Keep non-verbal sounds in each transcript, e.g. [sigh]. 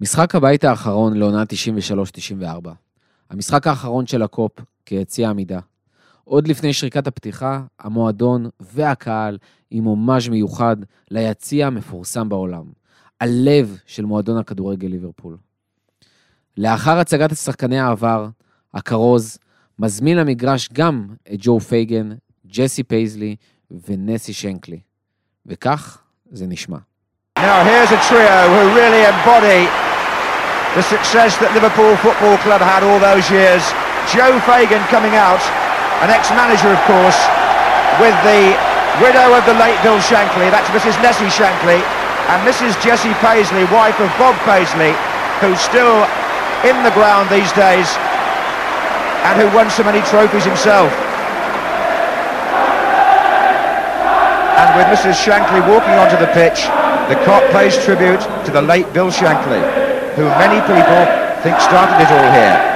משחק הבית האחרון לעונה 93-94. המשחק האחרון של הקופ כיציע עמידה. עוד לפני שריקת הפתיחה, המועדון והקהל עם הומאז' מיוחד ליציע המפורסם בעולם. הלב של מועדון הכדורגל ליברפול. לאחר הצגת שחקני העבר, הכרוז מזמין למגרש גם את ג'ו פייגן, ג'סי פייזלי ונסי שנקלי. וכך זה נשמע. Now here's a trio who really embody the success that Liverpool Football Club had all those years. Joe Fagan coming out, an ex-manager of course, with the widow of the late Bill Shankly, that's Mrs Nessie Shankly, and Mrs Jessie Paisley, wife of Bob Paisley, who's still in the ground these days and who won so many trophies himself. And with Mrs Shankly walking onto the pitch, the cop pays tribute to the late Bill Shankly, who many people think started it all here.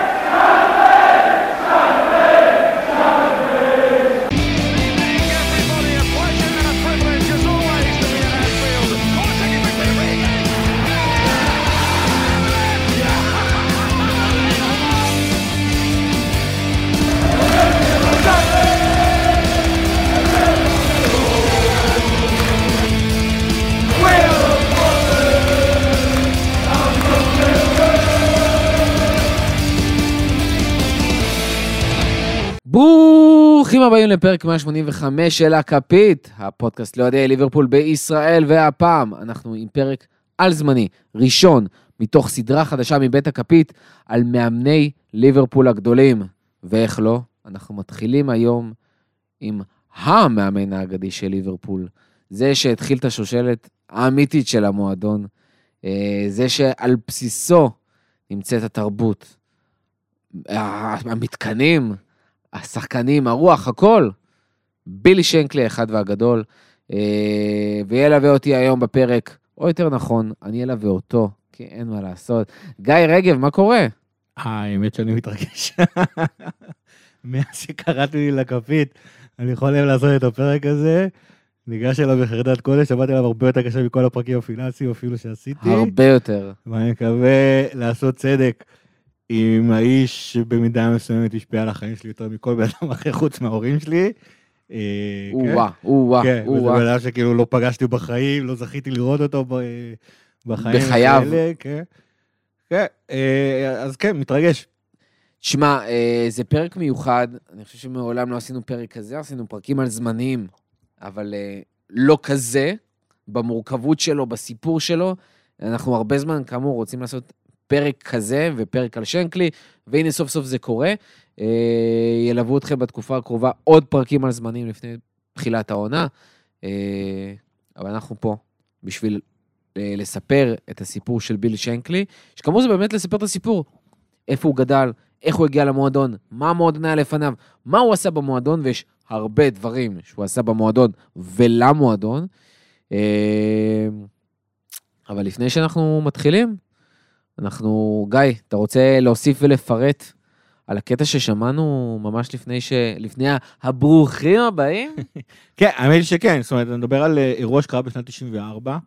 ברוכים הבאים לפרק 185 של הכפית, הפודקאסט לאוהדי ליברפול בישראל, והפעם אנחנו עם פרק על זמני, ראשון, מתוך סדרה חדשה מבית הכפית, על מאמני ליברפול הגדולים. ואיך לא, אנחנו מתחילים היום עם המאמן האגדי של ליברפול, זה שהתחיל את השושלת האמיתית של המועדון, אה, זה שעל בסיסו נמצאת התרבות, המתקנים, השחקנים, הרוח, הכל. בילי שנקלי, אחד והגדול, אה, וילווה אותי היום בפרק, או יותר נכון, אני אלווה אותו, כי אין מה לעשות. גיא רגב, מה קורה? האמת שאני מתרגש. [laughs] מאז שקראתי לי לכפית, אני יכול היום לעשות את הפרק הזה. ניגש אליו בחרדת קודש, עבדתי עליו הרבה יותר קשה מכל הפרקים הפיננסיים אפילו שעשיתי. הרבה יותר. ואני מקווה לעשות צדק עם האיש שבמידה מסוימת השפיע על החיים שלי יותר מכל בן אדם אחר חוץ מההורים שלי. אה, כן. או-אה, או-אה, כן, וזה. בן אדם שכאילו לא פגשתי בחיים, לא זכיתי לראות אותו ב- בחיים. בחייו. כן. כן, אה, אז כן, מתרגש. שמע, אה, זה פרק מיוחד, אני חושב שמעולם לא עשינו פרק כזה, עשינו פרקים על זמניים, אבל אה, לא כזה, במורכבות שלו, בסיפור שלו. אנחנו הרבה זמן, כאמור, רוצים לעשות פרק כזה ופרק על שנקלי, והנה סוף סוף זה קורה. אה, ילוו אתכם בתקופה הקרובה עוד פרקים על זמנים לפני תחילת העונה, אה, אבל אנחנו פה בשביל אה, לספר את הסיפור של ביל שנקלי, שכאמור זה באמת לספר את הסיפור. איפה הוא גדל, איך הוא הגיע למועדון, מה המועדון היה לפניו, מה הוא עשה במועדון, ויש הרבה דברים שהוא עשה במועדון ולמועדון. אבל לפני שאנחנו מתחילים, אנחנו, גיא, אתה רוצה להוסיף ולפרט על הקטע ששמענו ממש לפני ש... לפני הברוכים הבאים? [laughs] כן, האמת היא שכן, זאת אומרת, אני מדבר על אה, אירוע שקרה בשנת 94.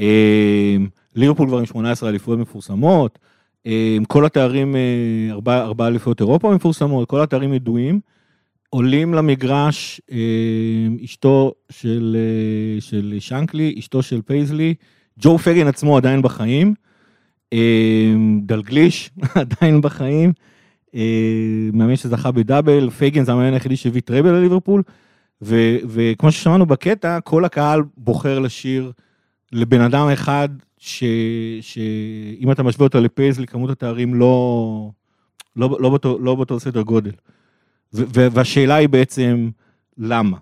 אה, ליברפול כבר עם 18 אליפויות מפורסמות, עם כל התארים, אה, ארבע ארבע אליפויות אירופה מפורסמות, כל התארים ידועים. עולים למגרש אה, אשתו של, אה, של שנקלי, אשתו של פייזלי, ג'ו פייגן עצמו עדיין בחיים, דלגליש [laughs] עדיין בחיים, אה, מאמן שזכה בדאבל, פייגן זה המאמן היחידי שהביא טרבל לליברפול, וכמו ששמענו בקטע, כל הקהל בוחר לשיר לבן אדם אחד, שאם אתה משווה אותו לפייזלי, כמות התארים לא, לא, לא, באותו, לא באותו סדר גודל. ו, והשאלה היא בעצם, למה?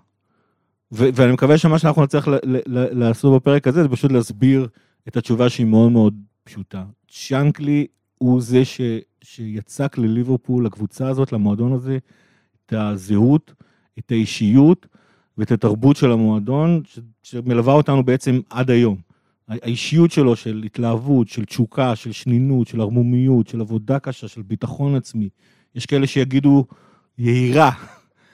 ו, ואני מקווה שמה שאנחנו נצטרך לעשות בפרק הזה, זה פשוט להסביר את התשובה שהיא מאוד מאוד פשוטה. צ'אנקלי הוא זה ש, שיצק לליברפול, לקבוצה הזאת, למועדון הזה, את הזהות, את האישיות ואת התרבות של המועדון, ש, שמלווה אותנו בעצם עד היום. האישיות שלו של התלהבות, של תשוקה, של שנינות, של ערמומיות, של עבודה קשה, של ביטחון עצמי. יש כאלה שיגידו יהירה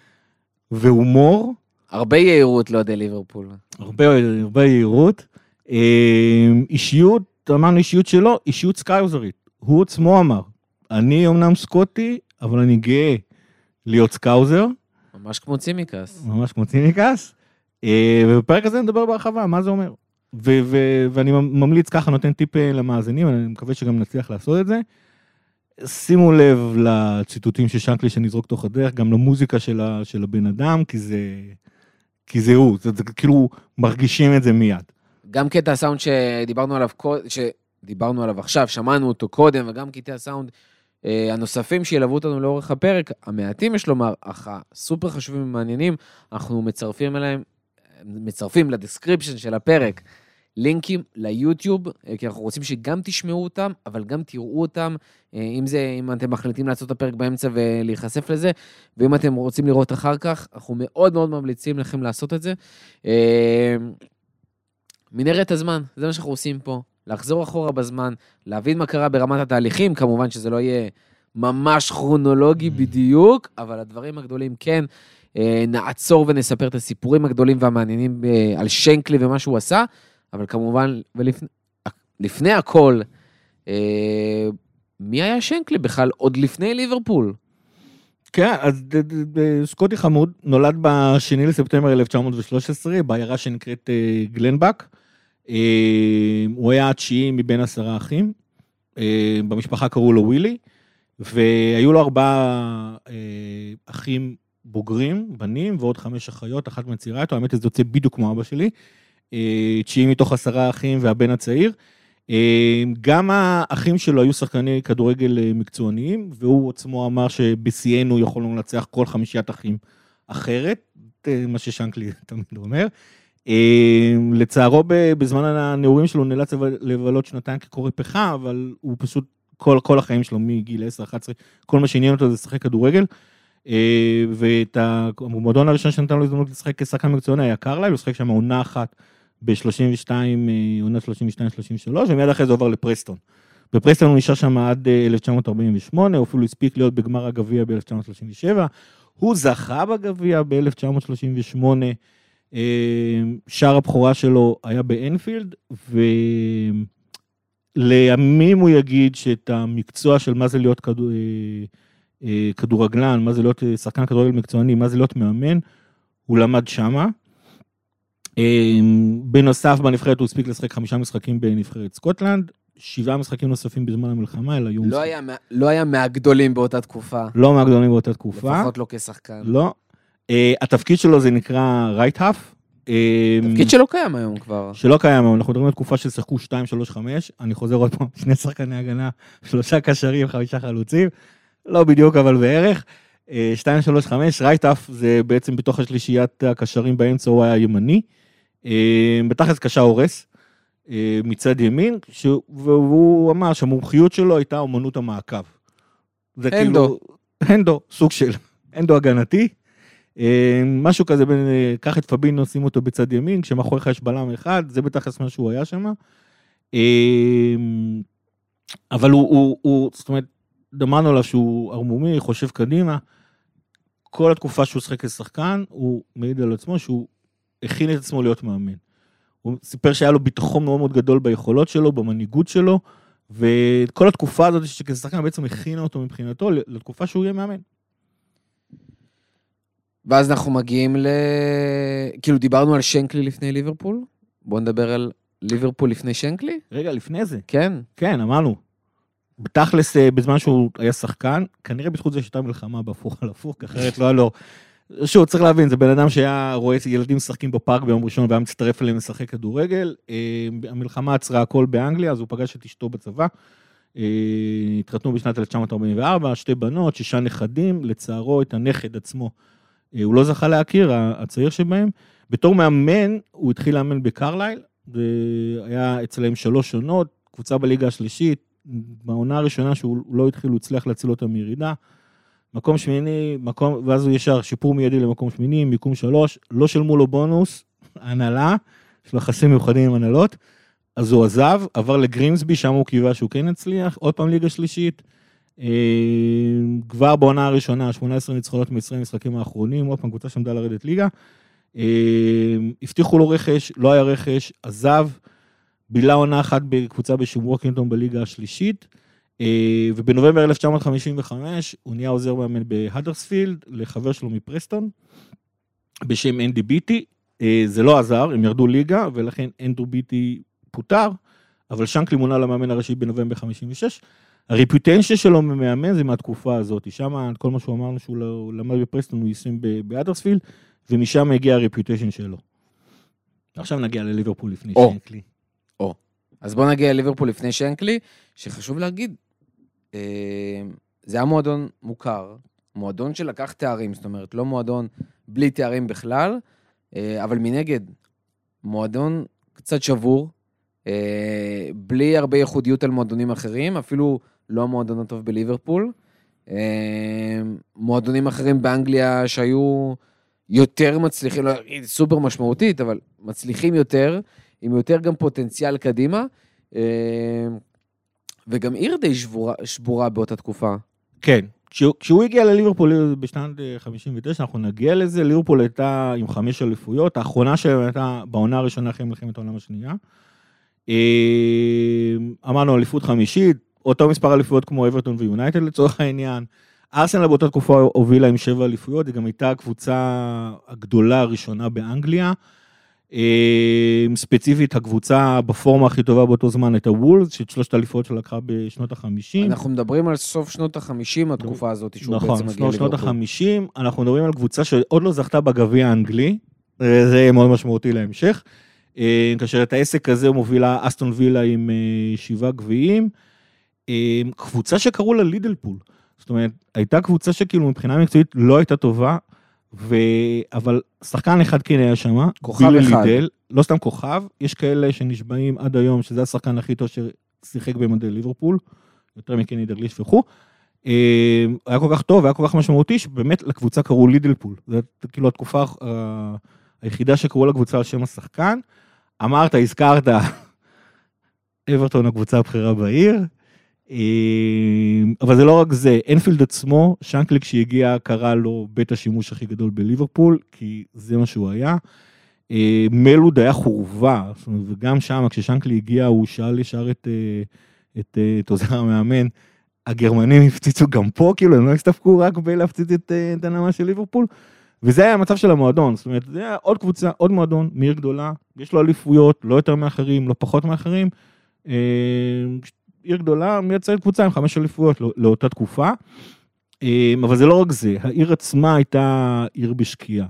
[laughs] והומור, הרבה יהירות לאוהדי ליברפול. הרבה, הרבה יהירות, אה, אישיות אמרנו אישיות שלו, אישיות סקאוזרית. הוא עצמו אמר, אני אמנם סקוטי, אבל אני גאה להיות Scouser, ממש כמו צימקס. ממש כמו צימקס. אה, ובפרק הזה נדבר בהרחבה, מה זה אומר. ו- ו- ואני ממליץ ככה, נותן טיפ אה, למאזינים, אני מקווה שגם נצליח לעשות את זה. שימו לב לציטוטים של שנקלי שנזרוק תוך הדרך, גם למוזיקה של, ה- של הבן אדם, כי זה, כי זה הוא, זה, זה כאילו מרגישים את זה מיד. גם קטע הסאונד שדיברנו עליו, שדיברנו עליו עכשיו, שמענו אותו קודם, וגם קטעי הסאונד אה, הנוספים שילוו אותנו לאורך הפרק, המעטים יש לומר, אך הסופר חשובים ומעניינים, אנחנו מצרפים אליהם, מצרפים ל description של הפרק לינקים ליוטיוב, אה, כי אנחנו רוצים שגם תשמעו אותם, אבל גם תראו אותם, אה, אם זה, אם אתם מחליטים לעשות את הפרק באמצע ולהיחשף לזה, ואם אתם רוצים לראות אחר כך, אנחנו מאוד מאוד ממליצים לכם לעשות את זה. מנהרת הזמן, זה מה שאנחנו עושים פה. לחזור אחורה בזמן, להבין מה קרה ברמת התהליכים, כמובן שזה לא יהיה ממש כרונולוגי בדיוק, אבל הדברים הגדולים כן. אה, נעצור ונספר את הסיפורים הגדולים והמעניינים אה, על שנקלי ומה שהוא עשה, אבל כמובן, ולפני הכל, אה, מי היה שנקלי בכלל עוד לפני ליברפול? כן, אז סקוטי חמוד נולד ב-2 לספטמבר 1913 בעיירה שנקראת גלנבק. אה, הוא היה התשיעי מבין עשרה אחים. אה, במשפחה קראו לו ווילי, והיו לו ארבעה אה, אחים בוגרים, בנים, ועוד חמש אחיות, אחת מצעירה איתו, האמת זה יוצא בדיוק כמו אבא שלי. אה, תשיעי מתוך עשרה אחים והבן הצעיר. אה, גם האחים שלו היו שחקני כדורגל מקצועניים, והוא עצמו אמר שבשיאנו יכולנו לנצח כל חמישיית אחים אחרת, מה ששנקלי [laughs] תמיד אומר. אה, לצערו, בזמן הנעורים שלו נאלץ לב- לבלות שנתיים כקורא פחה, אבל הוא פשוט, כל, כל החיים שלו מגיל 10-11, כל מה שעניין אותו זה לשחק כדורגל. אה, ואת המועדון הראשון שנתן לו הזדמנות לשחק כשחקן מקצועני היה קרלייל, הוא שיחק שם עונה אחת ב-32, עונה 32-33, ומיד אחרי זה עובר לפרסטון. בפרסטון הוא נשאר שם עד אה, 1948, הוא אפילו הספיק להיות בגמר הגביע ב-1937. הוא זכה בגביע ב-1938, שער הבכורה שלו היה באנפילד, ולימים הוא יגיד שאת המקצוע של מה זה להיות כדור... אה, אה, כדורגלן, מה זה להיות אה, שחקן כדורגל מקצועני, מה זה להיות מאמן, הוא למד שמה. אה, בנוסף, בנבחרת הוא הספיק לשחק חמישה משחקים בנבחרת סקוטלנד, שבעה משחקים נוספים בזמן המלחמה, אלא היו... לא היה, לא היה מהגדולים באותה תקופה, לא מהגדולים באותה תקופה. לפחות לא כשחקן. לא. אה, התפקיד שלו זה נקרא רייט האף. תפקיד שלא קיים היום כבר. שלא קיים היום, אנחנו מדברים על תקופה ששיחקו 2, 3, 5, אני חוזר עוד פעם, שני שחקני הגנה, שלושה קשרים, חמישה חלוצים, לא בדיוק אבל בערך. 2, 3, 5, רייטאף זה בעצם בתוך השלישיית הקשרים באמצע הוא היה ימני. אה, בתכלס קשר הורס, אה, מצד ימין, ש- והוא אמר שהמומחיות שלו הייתה אומנות המעקב. זה הנדו. כאילו, הנדו, סוג של, הנדו הגנתי. אה, משהו כזה, בין, אה, קח את פבינו, שים אותו בצד ימין, כשמאחוריך יש בלם אחד, זה בתכלס מה שהוא היה שם. אה, אבל הוא, הוא, הוא, זאת אומרת, דמענו עליו שהוא ערמומי, חושב קדימה. כל התקופה שהוא שחק כשחקן, הוא מעיד על עצמו שהוא הכין את עצמו להיות מאמן. הוא סיפר שהיה לו ביטחון מאוד מאוד גדול ביכולות שלו, במנהיגות שלו, וכל התקופה הזאת שכשחקן בעצם הכינה אותו מבחינתו לתקופה שהוא יהיה מאמן. ואז אנחנו מגיעים ל... כאילו, דיברנו על שנקלי לפני ליברפול? בואו נדבר על ליברפול לפני שנקלי? רגע, לפני זה, כן. כן, אמרנו. בתכלס, אה, בזמן שהוא היה שחקן, כנראה בזכות זה שהייתה מלחמה בהפוך על הפוך, אחרת לא היה לו... שוב, צריך להבין, זה בן אדם שהיה רואה ילדים משחקים בפארק ביום ראשון והיה מצטרף אליהם לשחק כדורגל. אה, המלחמה עצרה הכל באנגליה, אז הוא פגש את אשתו בצבא. אה, התחתנו בשנת 1944, שתי בנות, שישה נכדים, לצערו את הנכד עצמו. אה, הוא לא זכה להכיר, הצעיר שבהם. בתור מאמן, הוא התחיל לאמן בקרלייל, זה היה אצלם שלוש עונות, קבוצה בליגה השלישית, בעונה הראשונה שהוא לא התחיל, הוא הצליח להציל אותה מירידה. מקום שמיני, מקום, ואז הוא ישר שיפור מיידי למקום שמיני, מיקום שלוש, לא שלמו לו בונוס, [laughs] הנהלה, יש לו יחסים מיוחדים עם הנהלות, אז הוא עזב, עבר לגרימסבי, שם הוא קיווה שהוא כן הצליח, עוד פעם ליגה שלישית. אה, כבר בעונה הראשונה, 18 ניצחונות מ-20 משחקים האחרונים, עוד פעם קבוצה שעמדה לרדת ליגה. אה, הבטיחו לו רכש, לא היה רכש, עזב. בילה עונה אחת בקבוצה בשם ווקינגטון בליגה השלישית, אה, ובנובמבר 1955 הוא נהיה עוזר מאמן בהדרספילד לחבר שלו מפרסטון, בשם אנדי ביטי. זה לא עזר, הם ירדו ליגה, ולכן אנדרו ביטי פוטר, אבל שנקלי מונה למאמן הראשי בנובמבר 56. הריפוטנציה שלו ממאמן זה מהתקופה הזאת, שם כל מה שהוא אמרנו שהוא לא- למד בפרסטון הוא יישם באדרספילד, ומשם הגיע הריפוטיישן שלו. עכשיו נגיע לליברפול לפני או. שנקלי. אז בואו נגיע לליברפול לפני שנקלי, שחשוב להגיד, אה, זה היה מועדון מוכר, מועדון שלקח תארים, זאת אומרת, לא מועדון בלי תארים בכלל, אה, אבל מנגד, מועדון קצת שבור, אה, בלי הרבה ייחודיות על מועדונים אחרים, אפילו לא המועדון הטוב בליברפול. אה, מועדונים אחרים באנגליה שהיו יותר מצליחים, לא סופר משמעותית, אבל מצליחים יותר, עם יותר גם פוטנציאל קדימה. אה, וגם עיר די שבורה, שבורה באותה תקופה. כן, כשהוא, הגיע לליברפול בשנת אה, 59, אנחנו נגיע לזה, ליברפול הייתה עם חמש אליפויות, האחרונה שלהם הייתה בעונה הראשונה אחרי מלחמת העולם השנייה. אה, אמרנו אליפות חמישית, אותו מספר אליפויות כמו אברטון ויונייטד לצורך העניין. ארסנל באותה תקופה הובילה עם שבע אליפויות, היא גם הייתה הקבוצה הגדולה הראשונה באנגליה. אה, ספציפית, הקבוצה בפורמה הכי טובה באותו זמן הייתה וולס, שאת שלושת האליפויות שלה לקחה בשנות החמישים. אנחנו מדברים על סוף שנות ה-50, התקופה הזאת, שהוא נכון, בעצם מגיע שנות שנות לליברפול. ה-50, אנחנו מדברים על קבוצה שעוד לא זכתה בגביע האנגלי, זה מאוד משמעותי להמשך. אה, כאשר את העסק הזה מובילה אסטון וילה עם אה, שבעה גביעים. אה, קבוצה שקראו לה לידלפול. זאת אומרת, הייתה קבוצה שכאילו מבחינה מקצועית לא הייתה טובה, ו... אבל שחקן אחד כן היה שם, כוכב אחד. לידל, לא סתם כוכב, יש כאלה שנשבעים עד היום שזה השחקן הכי טוב ששיחק במדי ליברפול, יותר מקני דרליש וכו'. היה כל כך טוב, היה כל כך משמעותי, שבאמת לקבוצה קראו לידלפול. זו כאילו התקופה היחידה שקראו לקבוצה על שם השחקן. אמרת, הזכרת, אברטון הקבוצה הבכירה בעיר. אה, אבל זה לא רק זה, אנפילד עצמו, שנקלי כשהגיע קרא לו בית השימוש הכי גדול בליברפול, כי זה מה שהוא היה. אה, מלוד היה חורבה, וגם שם כששנקלי הגיע הוא שאל ישר את, אה, את, אה, את עוזר המאמן, הגרמנים הפציצו גם פה, כאילו הם לא הסתפקו רק בלהפציץ את, אה, הנמה של ליברפול. וזה היה המצב של המועדון, זאת אומרת, זה היה עוד קבוצה, עוד מועדון, מעיר גדולה, יש לו אליפויות, לא יותר מאחרים, לא פחות מאחרים. אה, עיר גדולה מייצרת קבוצה עם חמש אליפויות לא- לאותה תקופה. אה, אבל זה לא רק זה, העיר עצמה הייתה עיר בשקיעה.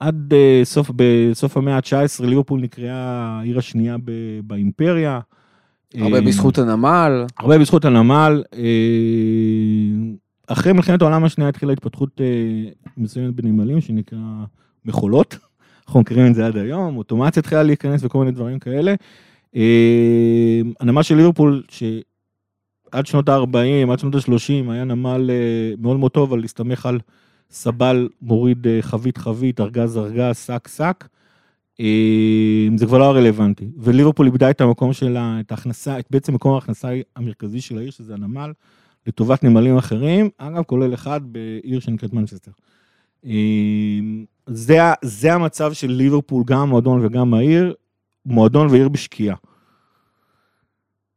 עד אה, סוף, בסוף המאה ה-19 ליברפול נקראה העיר השנייה ב- באימפריה. הרבה בזכות הנמל. הרבה בזכות הנמל. אחרי מלחמת העולם השנייה התחילה התפתחות אה, מסוימת בנמלים שנקרא מכולות. אנחנו מכירים את זה עד היום, אוטומציה התחילה להיכנס וכל מיני דברים כאלה. אה, הנמל של ליברפול, שעד שנות ה-40, עד שנות ה-30, היה נמל אה, מאוד מאוד טוב, אבל להסתמך על סבל מוריד אה, חבית חבית, ארגז ארגז, שק שק. אה, זה כבר לא הרלוונטי. וליברפול איבדה את המקום שלה, את ההכנסה, את בעצם מקום ההכנסה המרכזי של העיר, שזה הנמל, לטובת נמלים אחרים, אגב, כולל אחד בעיר שנקראת מנצ'סטר. אה, זה, זה המצב של ליברפול, גם המועדון וגם העיר, מועדון ועיר בשקיעה.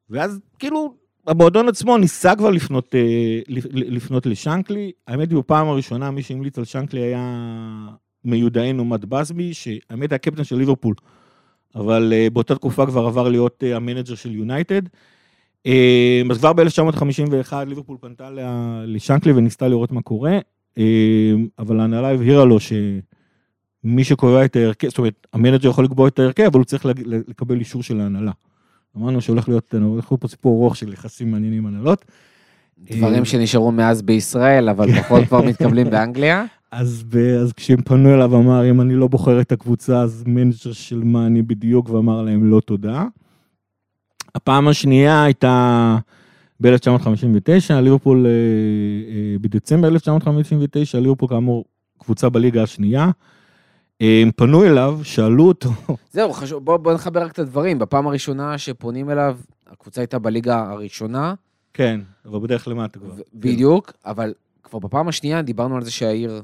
ואז כאילו, המועדון עצמו ניסה כבר לפנות, אה, לפ- לפנות לשנקלי. האמת היא, בפעם הראשונה מי שהמליץ על שנקלי היה מיודענו מאט בסבי, שהאמת היה קפטן של ליברפול, אבל אה, באותה תקופה כבר עבר להיות אה, המנג'ר של יונייטד. אה, אז כבר ב-1951 ליברפול פנתה לשנקלי וניסתה לראות מה קורה, אה, אבל ההנהלה הבהירה לו שמי שקובע את ההרכב, זאת אומרת, המנג'ר יכול לקבוע את ההרכב, אבל הוא צריך לקבל אישור של ההנהלה. אמרנו שהולך להיות, הולך להיות פה סיפור ארוך של יחסים מעניינים עם הנהלות. דברים אה, שנשארו מאז בישראל, אבל פחות כבר [laughs] מתקבלים באנגליה. אז, ב, אז כשהם פנו אליו אמר, אם אני לא בוחר את הקבוצה, אז מנג'ר של מה אני בדיוק, ואמר להם לא תודה. הפעם השנייה הייתה ב-1959, ליברפול, אה, אה, בדצמבר 1959, ליברפול כאמור קבוצה בליגה השנייה. אה, הם פנו אליו, שאלו אותו, זהו, חשוב, בוא, בוא נחבר רק את הדברים. בפעם הראשונה שפונים אליו, הקבוצה הייתה בליגה הראשונה, כן, אבל בדרך למטה כבר. בדיוק, אבל כבר בפעם השנייה דיברנו על זה שהעיר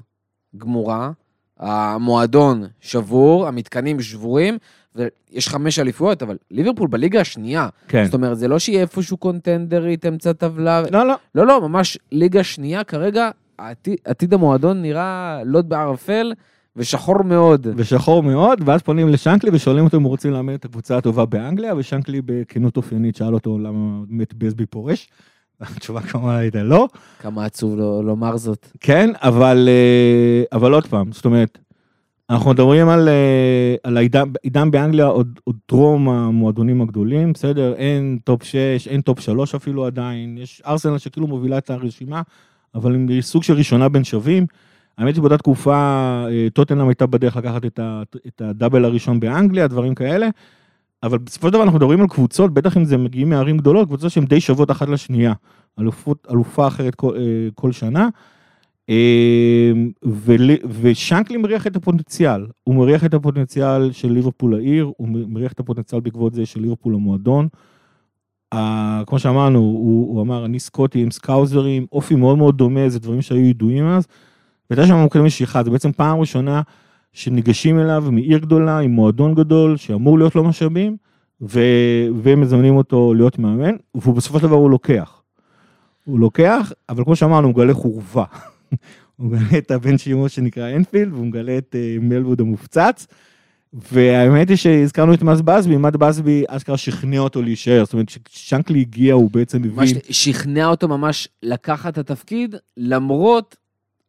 גמורה, המועדון שבור, המתקנים שבורים, ויש חמש אליפויות, אבל ליברפול בליגה השנייה. כן. זאת אומרת, זה לא שיהיה איפשהו קונטנדרית, אמצע טבלה. לא, לא. לא, לא, ממש ליגה שנייה כרגע, עתיד, עתיד המועדון נראה לוט בערפל ושחור מאוד. ושחור מאוד, ואז פונים לשנקלי ושואלים אותו אם הוא רוצה לאמן את הקבוצה הטובה באנגליה, ושנקלי בכנות אופיינית שאל אותו למה באמת בסבי פורש. התשובה כמובן הייתה לא. כמה עצוב לו, לומר זאת. כן, אבל, אה, אבל עוד פעם, זאת אומרת, אנחנו מדברים על, אה, על העידן, עידן באנגליה עוד, עוד טרום המועדונים הגדולים, בסדר? אין top 6, אין top 3 אפילו עדיין, יש ארסנל שכאילו מובילה את הרשימה, אבל היא סוג של ראשונה בין שווים. האמת היא באותה תקופה אה, טוטנאם הייתה בדרך לקחת את, ה, את הדאבל הראשון באנגליה, דברים כאלה, אבל בסופו של דבר אנחנו מדברים על קבוצות, בטח אם זה מגיעים מערים גדולות, קבוצות שהן די שוות אחת לשנייה, אלופות, אלופה אחרת כל, אה, כל שנה. ול- ושנקלי מריח את הפוטנציאל, הוא מריח את הפוטנציאל של ליברפול העיר, הוא מריח את הפוטנציאל בעקבות זה של ליברפול המועדון. כמו שאמרנו, הוא, הוא אמר, אני סקוטי עם סקאוזרים, אופי מאוד מאוד דומה, זה דברים שהיו ידועים אז. והייתה שם מוקד משיכה, זה בעצם פעם ראשונה שניגשים אליו מעיר גדולה, עם מועדון גדול, שאמור להיות לו משאבים, ו... והם מזמנים אותו להיות מאמן, ובסופו של דבר הוא לוקח. הוא לוקח, אבל כמו שאמרנו, הוא מגלה חורבה. [laughs] [laughs] הוא מגלה את הבן שימו שנקרא אנפילד, והוא מגלה את uh, מלווד המופצץ. והאמת היא שהזכרנו את מאז בסבי, מאז בסבי אשכרה שכנע אותו להישאר, זאת אומרת כששנקלי הגיע הוא בעצם ממש הבין, שכנע אותו ממש לקחת את התפקיד, למרות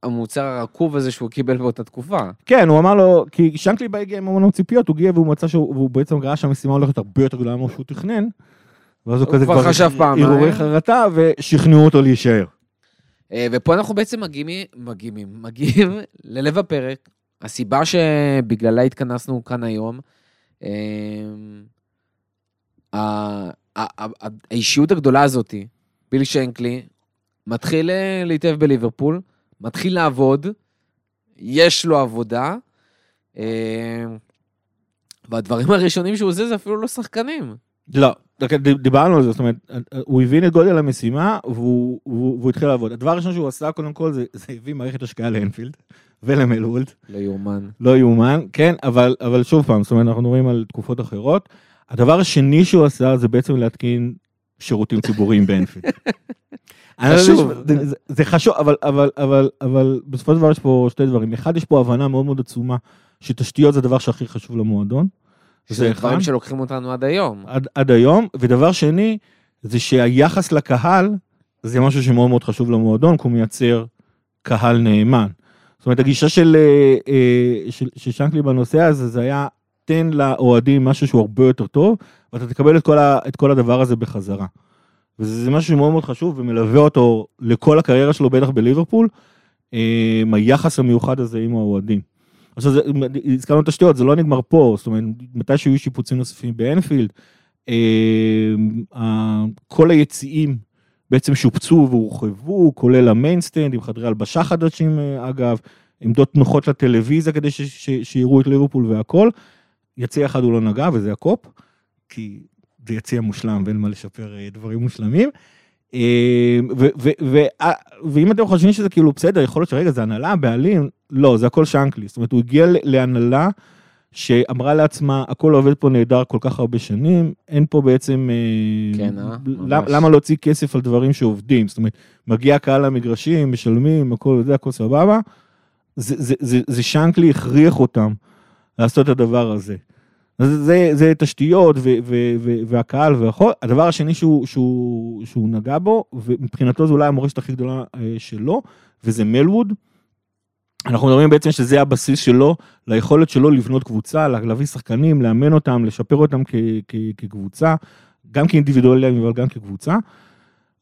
המוצר הרקוב הזה שהוא קיבל באותה תקופה. כן הוא אמר לו, כי שנקלי בא הגיע עם המון ציפיות, הוא הגיע והוא מצא שהוא והוא בעצם ראה שהמשימה הולכת הרבה יותר גדולה ממה שהוא תכנן. ואז הוא הוא כזה כבר חשב פעמיים. הרהורי חרטה ושכנעו אותו להישאר. אה, ופה אנחנו בעצם מגיעים, מגיעים, מגיעים [laughs] ללב הפרק. הסיבה שבגללה התכנסנו כאן היום, אה, האישיות הגדולה הזאתי, ביל שנקלי, מתחיל אה, להתאהב בליברפול, מתחיל לעבוד, יש לו עבודה, והדברים הראשונים שהוא עושה זה אפילו לא שחקנים. לא, דיברנו על זה, זאת אומרת, הוא הבין את גודל המשימה והוא, והוא, והוא התחיל לעבוד. הדבר הראשון שהוא עשה קודם כל זה, זה הביא מערכת השקעה לאנפילד ולמלוולד. לא יאומן. לא יאומן, כן, אבל, אבל שוב פעם, זאת אומרת, אנחנו מדברים על תקופות אחרות. הדבר השני שהוא עשה זה בעצם להתקין שירותים ציבוריים באנפילד. [laughs] לא חשוב. זה- זה- זה חשוב, אבל, אבל, אבל, אבל בסופו של דבר יש פה שתי דברים. אחד, יש פה הבנה מאוד מאוד עצומה שתשתיות זה הדבר שהכי חשוב למועדון. זה דברים אחד. שלוקחים אותנו עד היום. עד, עד היום, ודבר שני, זה שהיחס לקהל, זה משהו שמאוד מאוד חשוב למועדון, כי הוא מייצר קהל נאמן. זאת אומרת, הגישה של, אה, אה, של, של שנקלי בנושא הזה, זה היה, תן לאוהדים משהו שהוא הרבה יותר טוב, ואתה תקבל את כל, ה, את כל הדבר הזה בחזרה. וזה זה משהו שמאוד מאוד חשוב, ומלווה אותו לכל הקריירה שלו, בטח בליברפול, אה, היחס המיוחד הזה עם האוהדים. עכשיו, הזכרנו תשתיות, זה לא נגמר פה, זאת אומרת, מתי שיהיו שיפוצים נוספים באנפילד, ה- כל היציעים בעצם שופצו והורחבו, כולל ה main stand עם חדרי הלבשה חדשים אה, אגב, עמדות נוחות לטלוויזיה כדי ש- ש- שיראו את ליברפול והכל. יציע אחד הוא לא נגע וזה הקופ, כי זה יציע מושלם ואין מה לשפר אה, דברים מושלמים. אה, ואם אתם חושבים שזה כאילו בסדר, יכול להיות שרגע זה הנהלה, בעלים, לא, זה הכל שנקלי. זאת אומרת, הוא הגיע להנהלה שאמרה לעצמה, הכל עובד פה נהדר כל כך הרבה שנים, אין פה בעצם... אה, כן, אה? למ-. למה להוציא כסף על דברים שעובדים? זאת אומרת, מגיע קהל למגרשים, משלמים, הכל זה, הכל סבבה. זה, זה, זה, זה שנקלי הכריח אותם לעשות את הדבר הזה. אז זה, זה תשתיות ו, ו, ו, והקהל והכל. הדבר השני שהוא, שהוא, שהוא נגע בו, ומבחינתו זו אולי המורשת הכי גדולה אה, שלו, וזה מלווד. אנחנו מדברים בעצם שזה הבסיס שלו, ליכולת שלו לבנות קבוצה, להביא שחקנים, לאמן אותם, לשפר אותם כ, כ, כקבוצה, גם כאינדיבידואלים אבל גם כקבוצה.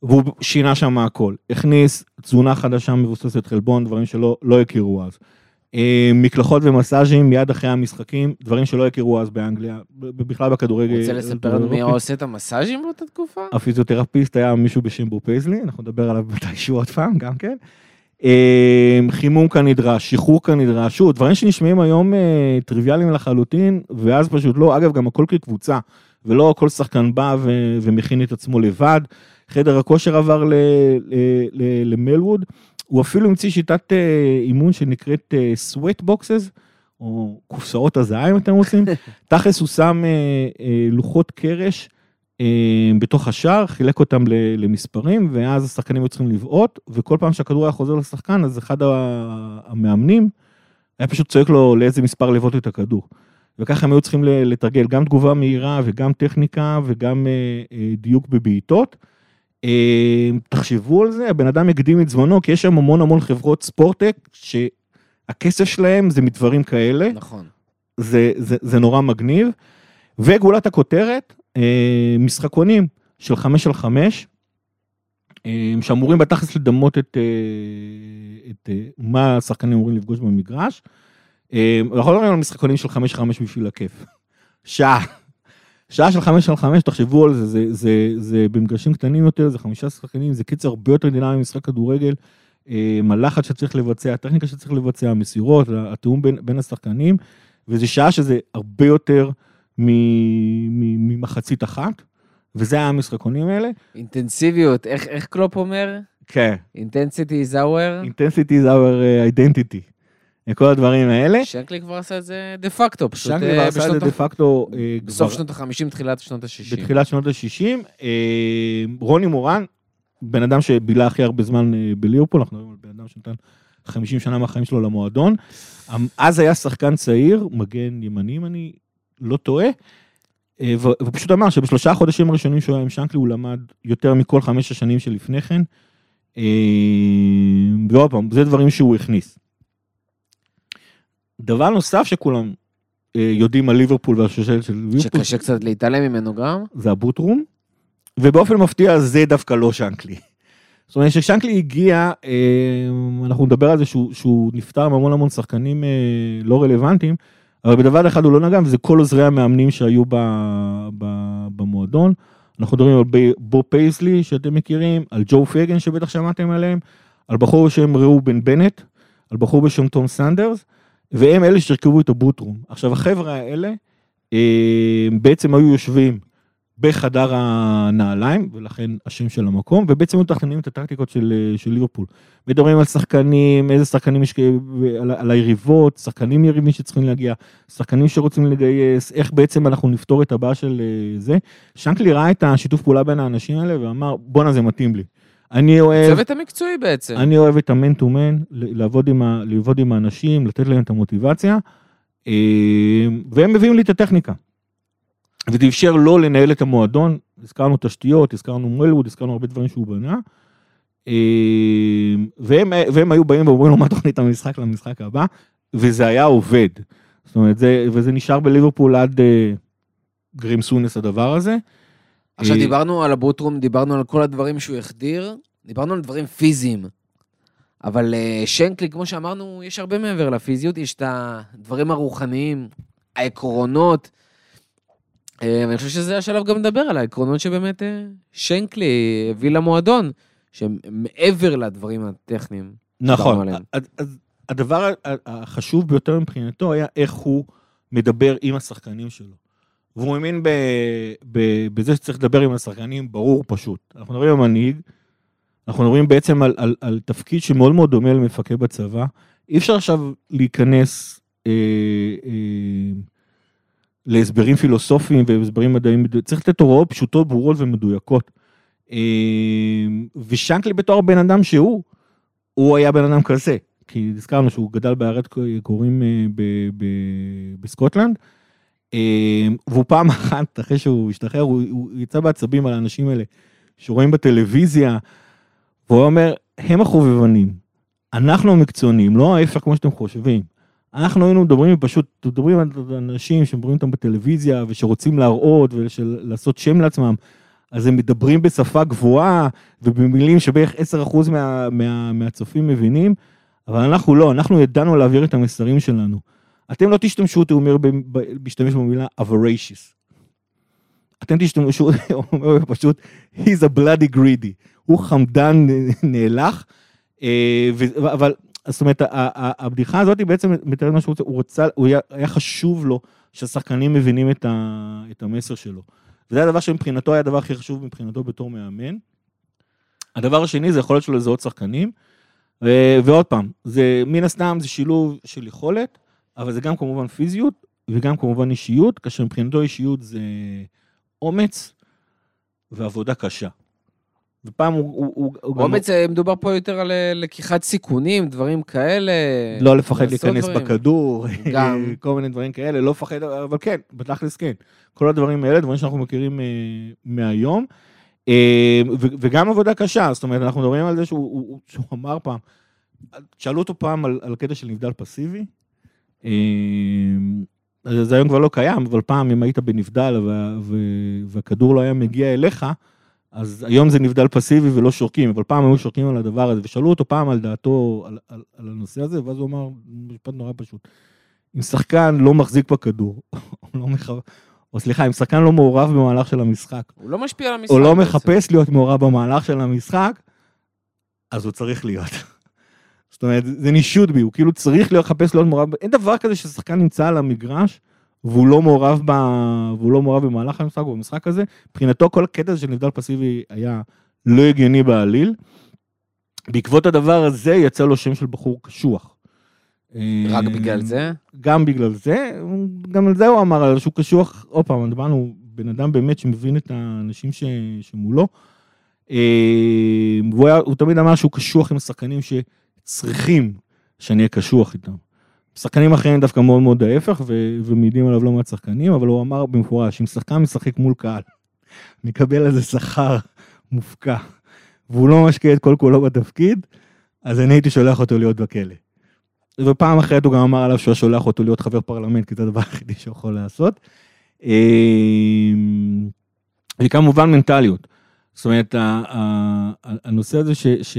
והוא שינה שם הכל, הכניס תזונה חדשה מבוססת חלבון, דברים שלא לא הכירו אז. אה, מקלחות ומסאז'ים מיד אחרי המשחקים, דברים שלא הכירו אז באנגליה, בכלל בכדורגל. רוצה לספר לנו מי עושה את המסאז'ים באותה תקופה? הפיזיותרפיסט היה מישהו בשם בוב פייזלי, אנחנו נדבר עליו [laughs] מתישהו עוד פעם, גם כן. אה, חימום כנדרש, שחרור כנדרש, שוב, דברים שנשמעים היום אה, טריוויאליים לחלוטין, ואז פשוט לא, אגב, גם הכל כקבוצה, ולא כל שחקן בא ו- ומכין את עצמו לבד. חדר הכושר עבר למלווד, הוא אפילו המציא שיטת אה, אימון שנקראת sweat boxes, או קופסאות הזעה אם אתם רוצים. [laughs] תכלס הוא שם לוחות קרש בתוך השער, חילק אותם למספרים, ואז השחקנים היו צריכים לבעוט, וכל פעם שהכדור היה חוזר לשחקן, אז אחד המאמנים היה פשוט צועק לו לאיזה מספר לבעוט את הכדור. וככה הם היו צריכים לתרגל גם תגובה מהירה וגם טכניקה וגם אה, אה, דיוק בבעיטות. אה, תחשבו על זה, הבן אדם הקדים את זמנו, כי יש שם המון המון חברות ספורטק, שהכסף שלהם זה מדברים כאלה, נכון. זה, זה, זה נורא מגניב. וגולת הכותרת, אה, משחקונים של חמש על חמש, אה, שאמורים בתכלס לדמות את, אה, את אה, מה השחקנים אמורים לפגוש במגרש. אה, אנחנו לא מדברים על משחקונים של חמש חמש בשביל הכיף. שעה. שעה של חמש על חמש, תחשבו על זה, זה, זה, זה במגרשים קטנים יותר, זה חמישה שחקנים, זה קיצר הרבה יותר דינמי ממשחק כדורגל. אה, מלחץ שצריך לבצע, הטכניקה שצריך לבצע, המסירות, התיאום בין, בין השחקנים, וזה שעה שזה הרבה יותר ממחצית אחת, וזה היה המשחקונים האלה. אינטנסיביות, איך, איך קלופ אומר? כן. Intensity is our... Intensity is our uh, identity. כל הדברים האלה. שנקלי כבר עשה את זה דה פקטו, פשוט שנקלי אה, כבר עשה את זה דה פקטו אה, בסוף שנות ה-50, תחילת שנות ה-60. בתחילת שנות ה-60. רוני מורן, בן אדם שבילה הכי הרבה זמן אה, בליברפול, אנחנו מדברים על בן אדם שנתן 50 שנה מהחיים שלו למועדון. אמ, אז היה שחקן צעיר, מגן ימני, אם אני לא טועה, אה, ו- ופשוט אמר שבשלושה החודשים הראשונים שהוא היה עם שנקלי, הוא למד יותר מכל חמש השנים שלפני כן. אה, ועוד פעם, זה דברים שהוא הכניס. דבר נוסף שכולם אה, יודעים על ליברפול והשושלת של ליברפול, שקשה קצת להתעלם ממנו גם. זה הבוטרום, ובאופן מפתיע זה דווקא לא שנקלי. זאת אומרת ששנקלי הגיע, אנחנו נדבר על זה שהוא, שהוא נפטר עם המון שחקנים לא רלוונטיים, אבל בדבר אחד הוא לא נגע, וזה כל עוזרי המאמנים שהיו ב, ב, במועדון. אנחנו מדברים על ב- בוב פייזלי שאתם מכירים, על ג'ו פגן שבטח שמעתם עליהם, על בחור בשם ראובן בנט, על בחור בשם תום סנדרס, והם אלה שהרכיבו את ה boot room. עכשיו החבר'ה האלה אה, בעצם היו יושבים בחדר הנעליים, ולכן השם של המקום, ובעצם מתכננים את הטקטיקות של, של ליברפול. מדברים על שחקנים, איזה שחקנים יש, על, על היריבות, שחקנים יריבים שצריכים להגיע, שחקנים שרוצים לגייס, איך בעצם אנחנו נפתור את הבעיה של אה, זה. שנקלי ראה את השיתוף פעולה בין האנשים האלה ואמר, בואנה זה מתאים לי. אני אוהב, הצוות המקצועי בעצם. אני אוהב את המן טו מן, לעבוד עם, ה, לעבוד עם האנשים, לתת להם את המוטיבציה, אה, והם מביאים לי את הטכניקה. וזה אפשר לו לנהל את המועדון, הזכרנו תשתיות, הזכרנו מלווד, הזכרנו הרבה דברים שהוא בנה. אה, והם, והם היו באים ואומרים לו מה תוכנית המשחק למשחק הבא, וזה היה עובד. זאת אומרת, זה, וזה נשאר בליברפול עד אה, גרים סונס הדבר הזה. עכשיו אה, דיברנו על הבוטרום, דיברנו על כל הדברים שהוא החדיר, דיברנו על דברים פיזיים. אבל אה, שנקלי, כמו שאמרנו, יש הרבה מעבר לפיזיות, יש את הדברים הרוחניים, העקרונות. אה, ואני חושב שזה השלב גם לדבר על העקרונות שבאמת אה, שנקלי הביא למועדון, שהם מעבר לדברים הטכניים. נכון. אז- הדבר החשוב ביותר מבחינתו היה איך הוא מדבר עם השחקנים שלו. והוא האמין ב- ב- בזה שצריך לדבר עם השחקנים, ברור פשוט. אנחנו מדברים על מנהיג, אנחנו מדברים בעצם על, על, על תפקיד שמאוד מאוד דומה למפקד בצבא. אי אפשר עכשיו להיכנס אה, אה, להסברים פילוסופיים והסברים מדעיים. צריך לתת הוראות פשוטות, ברורות ומדויקות. אה, ושנקלי בתור הבן אדם שהוא, הוא היה בן אדם כזה, כי הזכרנו שהוא גדל בעיירת קוראים אה, בסקוטלנד, אה, והוא פעם אחת, אחרי שהוא השתחרר, הוא, הוא יצא בעצבים על האנשים האלה שרואים בטלוויזיה, והוא אומר, הם החובבנים, אנחנו המקצוענים, לא ההפך כמו שאתם חושבים. אנחנו היינו מדברים פשוט, מדברים על אנשים שמדברים אותם בטלוויזיה ושרוצים להראות ולעשות שם לעצמם, אז הם מדברים בשפה גבוהה ובמילים שבערך 10% מה, מה, מהצופים מבינים, אבל אנחנו לא, אנחנו ידענו להעביר את המסרים שלנו. אתם לא תשתמשו, הוא אומר, להשתמש במילה avaricious. אתם תשתמשו, [laughs] הוא אומר פשוט, he's a bloody greedy. הוא חמדן נאלח, אה, אבל זאת אומרת, הבדיחה הזאת היא בעצם מתארת מה שהוא רוצה, הוא רצה, הוא היה חשוב לו שהשחקנים מבינים את, ה, את המסר שלו. וזה הדבר שמבחינתו היה הדבר הכי חשוב מבחינתו בתור מאמן. הדבר השני זה יכולת שלו לזהות שחקנים, ו- ועוד פעם, זה מן הסתם זה שילוב של יכולת אבל זה גם כמובן פיזיות וגם כמובן אישיות, כאשר מבחינתו אישיות זה אומץ ועבודה קשה. ופעם הוא... הוא, הוא, הוא גם אומץ, אה, מדובר פה יותר על אה, לקיחת סיכונים, דברים כאלה. לא לפחד להיכנס דברים. בכדור, גם. [laughs] כל מיני דברים כאלה, לא לפחד, אבל כן, בתכלס כן. כל הדברים האלה, דברים שאנחנו מכירים אה, מהיום. וגם עבודה קשה, זאת אומרת, אנחנו מדברים על זה שהוא, הוא- הוא- שהוא אמר פעם, שאלו אותו פעם על, על הקטע של נבדל פסיבי. זה היום כבר לא קיים, אבל פעם אם היית בנבדל והכדור לא היה מגיע אליך, אז היום זה נבדל פסיבי ולא שורקים, אבל פעם היו שורקים על הדבר הזה, ושאלו אותו פעם על דעתו על, על, על הנושא הזה, ואז הוא אמר, משפט נורא פשוט, אם שחקן לא מחזיק בכדור, [laughs] לא מח... או סליחה, אם שחקן לא מעורב במהלך של המשחק, הוא לא משפיע על המשחק. או לא בעצם. מחפש להיות מעורב במהלך של המשחק, אז הוא צריך להיות. [laughs] זאת אומרת, זה נישוד בי, הוא כאילו צריך להיות, לחפש להיות מעורב, אין דבר כזה ששחקן נמצא על המגרש, והוא לא מעורב, ב... והוא לא מעורב במהלך המשחק או במשחק הזה. מבחינתו כל הקטע הזה של נבדל פסיבי היה לא הגיוני בעליל. בעקבות הדבר הזה יצא לו שם של בחור קשוח. רק אה, בגלל זה? גם בגלל זה, גם על זה הוא אמר, שהוא קשוח, עוד פעם, דיברנו, בן אדם באמת שמבין את האנשים ש, שמולו. אה, והוא היה, הוא תמיד אמר שהוא קשוח עם השחקנים שצריכים שאני אהיה קשוח איתם. שחקנים אחרים דווקא מאוד מאוד ההפך, ומעידים עליו לא מעט שחקנים, אבל הוא אמר במפורש, אם שחקן משחק מול קהל, מקבל על זה שכר מופקע, והוא לא משקיע את כל כולו בתפקיד, אז אני הייתי שולח אותו להיות בכלא. ופעם אחרת הוא גם אמר עליו שהוא שולח אותו להיות חבר פרלמנט, כי זה הדבר היחידי שהוא יכול לעשות. אמ, וכמובן מנטליות. זאת אומרת, הנושא הזה ש, ש,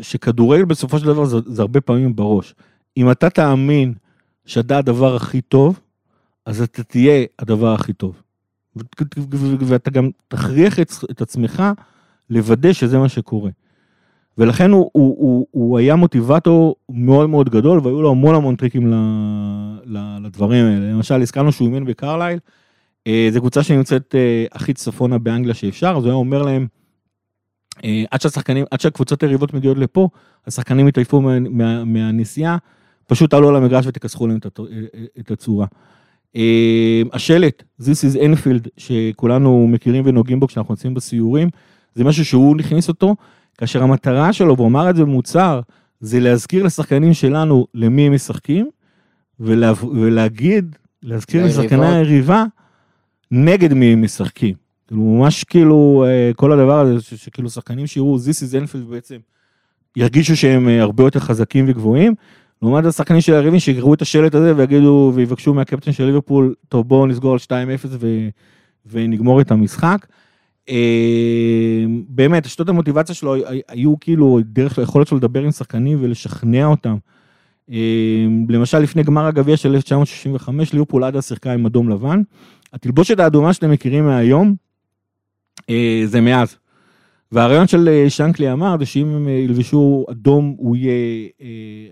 שכדורגל בסופו של דבר זה, זה הרבה פעמים בראש. אם אתה תאמין שאתה הדבר הכי טוב, אז אתה תהיה הדבר הכי טוב. ואתה גם תכריח את, את עצמך לוודא שזה מה שקורה. ולכן הוא, הוא, הוא, הוא היה מוטיבטור מאוד מאוד גדול, והיו לו המון המון טריקים ל, ל, לדברים האלה. למשל, הזכרנו שהוא אימן בקרלייל, אה, זו קבוצה שנמצאת אה, הכי צפונה באנגליה שאפשר, אז הוא היה אומר להם, אה, עד שהשחקנים, עד שהקבוצות היריבות מגיעות לפה, השחקנים התעייפו מה, מה, מהנסיעה, פשוט תעלו על המגרש ותכסחו להם את, אה, את הצורה. אה, השלט, This is Enfield, שכולנו מכירים ונוגעים בו כשאנחנו יוצאים בסיורים, זה משהו שהוא הכניס אותו, כאשר המטרה שלו, והוא אמר את זה במוצהר, זה להזכיר לשחקנים שלנו למי הם משחקים, ולה, ולהגיד, להזכיר. לשחקני היריבה נגד מי הם משחקים. כאילו ממש כאילו אה, כל הדבר הזה שכאילו שחקנים שיראו This is Enfield בעצם ירגישו שהם אה, הרבה יותר חזקים וגבוהים. לעומת השחקנים של היריבים שיקראו את השלט הזה ויגידו ויבקשו מהקפטן של ליברפול טוב בואו נסגור על 2-0 ו, ונגמור את המשחק. אה, באמת השיטות המוטיבציה שלו הי- היו כאילו דרך היכולת שלו לדבר עם שחקנים ולשכנע אותם. אה, למשל לפני גמר הגביע של 1965 ליברפול עדה שיחקה עם אדום לבן. התלבושת האדומה שאתם מכירים מהיום אה, זה מאז. והרעיון של אה, שנקלי אמר זה שאם הם אה, ילבשו אדום הוא יהיה, אה,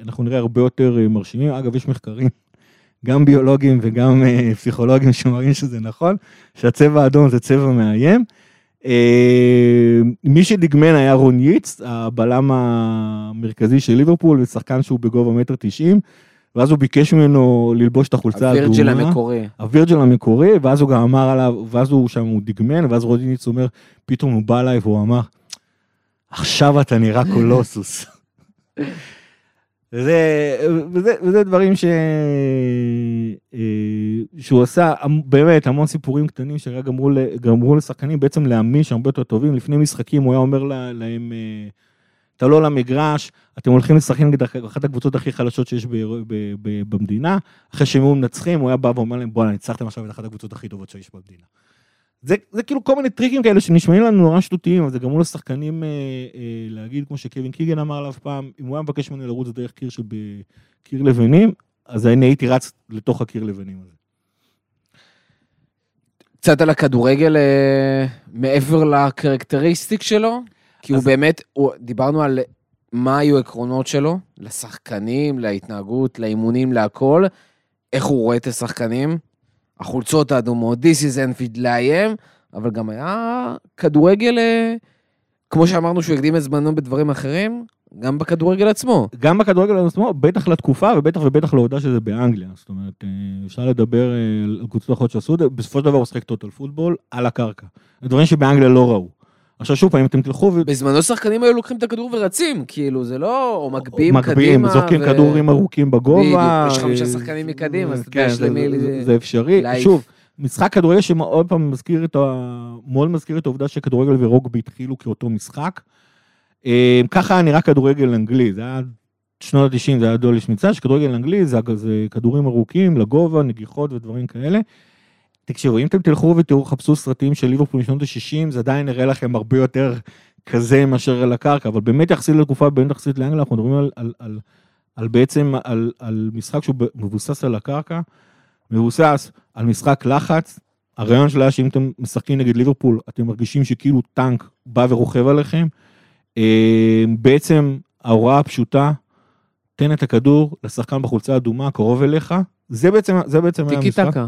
אנחנו נראה הרבה יותר מרשימים. אגב יש מחקרים, גם ביולוגיים וגם פסיכולוגיים שמראים שזה נכון, שהצבע האדום זה צבע מאיים. מי שדגמן היה רון ייץ, הבלם המרכזי של ליברפול, ושחקן שהוא בגובה מטר תשעים, ואז הוא ביקש ממנו ללבוש את החולצה האדומה. הווירג'ל המקורי. הווירג'ל המקורי, ואז הוא גם אמר עליו, ואז הוא שם, הוא דגמן, ואז רודיניץ אומר, פתאום הוא בא אליי והוא אמר, עכשיו אתה נראה קולוסוס. וזה, וזה, וזה דברים ש... אה, שהוא עשה באמת המון סיפורים קטנים שרק גמרו, גמרו לשחקנים בעצם להאמין שהם הרבה יותר טובים. לפני משחקים הוא היה אומר לה- להם, אה, תעלו למגרש, אתם הולכים לשחק נגד אח- אחת הקבוצות הכי חלשות שיש ב, ב, ב, במדינה, אחרי שהם היו מנצחים, הוא היה בא ואומר להם, בואנה, ניצחתם עכשיו את אחת הקבוצות הכי טובות שיש במדינה. זה, זה כאילו כל מיני טריקים כאלה שנשמעים לנו נורא שטותיים, אבל זה גרמו לשחקנים אה, אה, להגיד, כמו שקווין קיגן אמר עליו פעם, אם הוא היה מבקש ממני לרוץ דרך קיר של קיר לבנים, אז אני הייתי רץ לתוך הקיר לבנים הזה. קצת על הכדורגל אה, מעבר לקרקטריסטיק שלו, כי הוא באמת, הוא- דיברנו על מה היו העקרונות שלו, לשחקנים, להתנהגות, לאימונים, להכל, איך הוא רואה את השחקנים, החולצות האדומות, This is Enfield לאיים, אבל גם היה כדורגל, אה, כמו שאמרנו שהוא הקדים את זמנו בדברים אחרים, גם בכדורגל עצמו. גם בכדורגל עצמו, בטח לתקופה ובטח ובטח לעובדה שזה באנגליה. זאת אומרת, אה, אפשר לדבר אה, על קבוצות אחרות שעשו את זה, בסופו של דבר הוא שחק טוטל פוטבול על הקרקע. דברים שבאנגליה לא ראו. עכשיו שוב פעם, אם אתם תלכו ו... בזמנו שחקנים היו לוקחים את הכדור ורצים, כאילו, זה לא... או מגביהים קדימה. מגביהים, זורקים ו- כדורים ארוכים בגובה. בדיוק, יש חמישה אה, שחקנים מקדימה, אז כן, זה- למי- זה- זה אפשרי. להעיף. שוב, משחק כדורגל שעוד פעם מזכיר את ה... מאוד מזכיר את העובדה שכדורגל ורוגבי התחילו כאותו משחק. אה, ככה היה נראה כדורגל אנגלי, זה היה שנות ה-90, זה היה דולי שמיצה, שכדורגל אנגלי זה, זה כדורים ארוכים, לגובה, נגיחות ודברים כאלה. תקשיבו, אם אתם תלכו ותראו, חפשו סרטים של ליברפול משנות ה-60, זה עדיין נראה לכם הרבה יותר כזה מאשר על הקרקע, אבל באמת יחסית לתקופה, באמת יחסית לאנגליה, אנחנו מדברים על, על, על, על בעצם, על, על משחק שהוא מבוסס על הקרקע, מבוסס על משחק לחץ. הרעיון שלה שאם אתם משחקים נגד ליברפול, אתם מרגישים שכאילו טנק בא ורוכב עליכם. אה, בעצם ההוראה הפשוטה, תן את הכדור לשחקן בחולצה האדומה, קרוב אליך. זה בעצם, זה בעצם היה טיקי המשחק. טקה.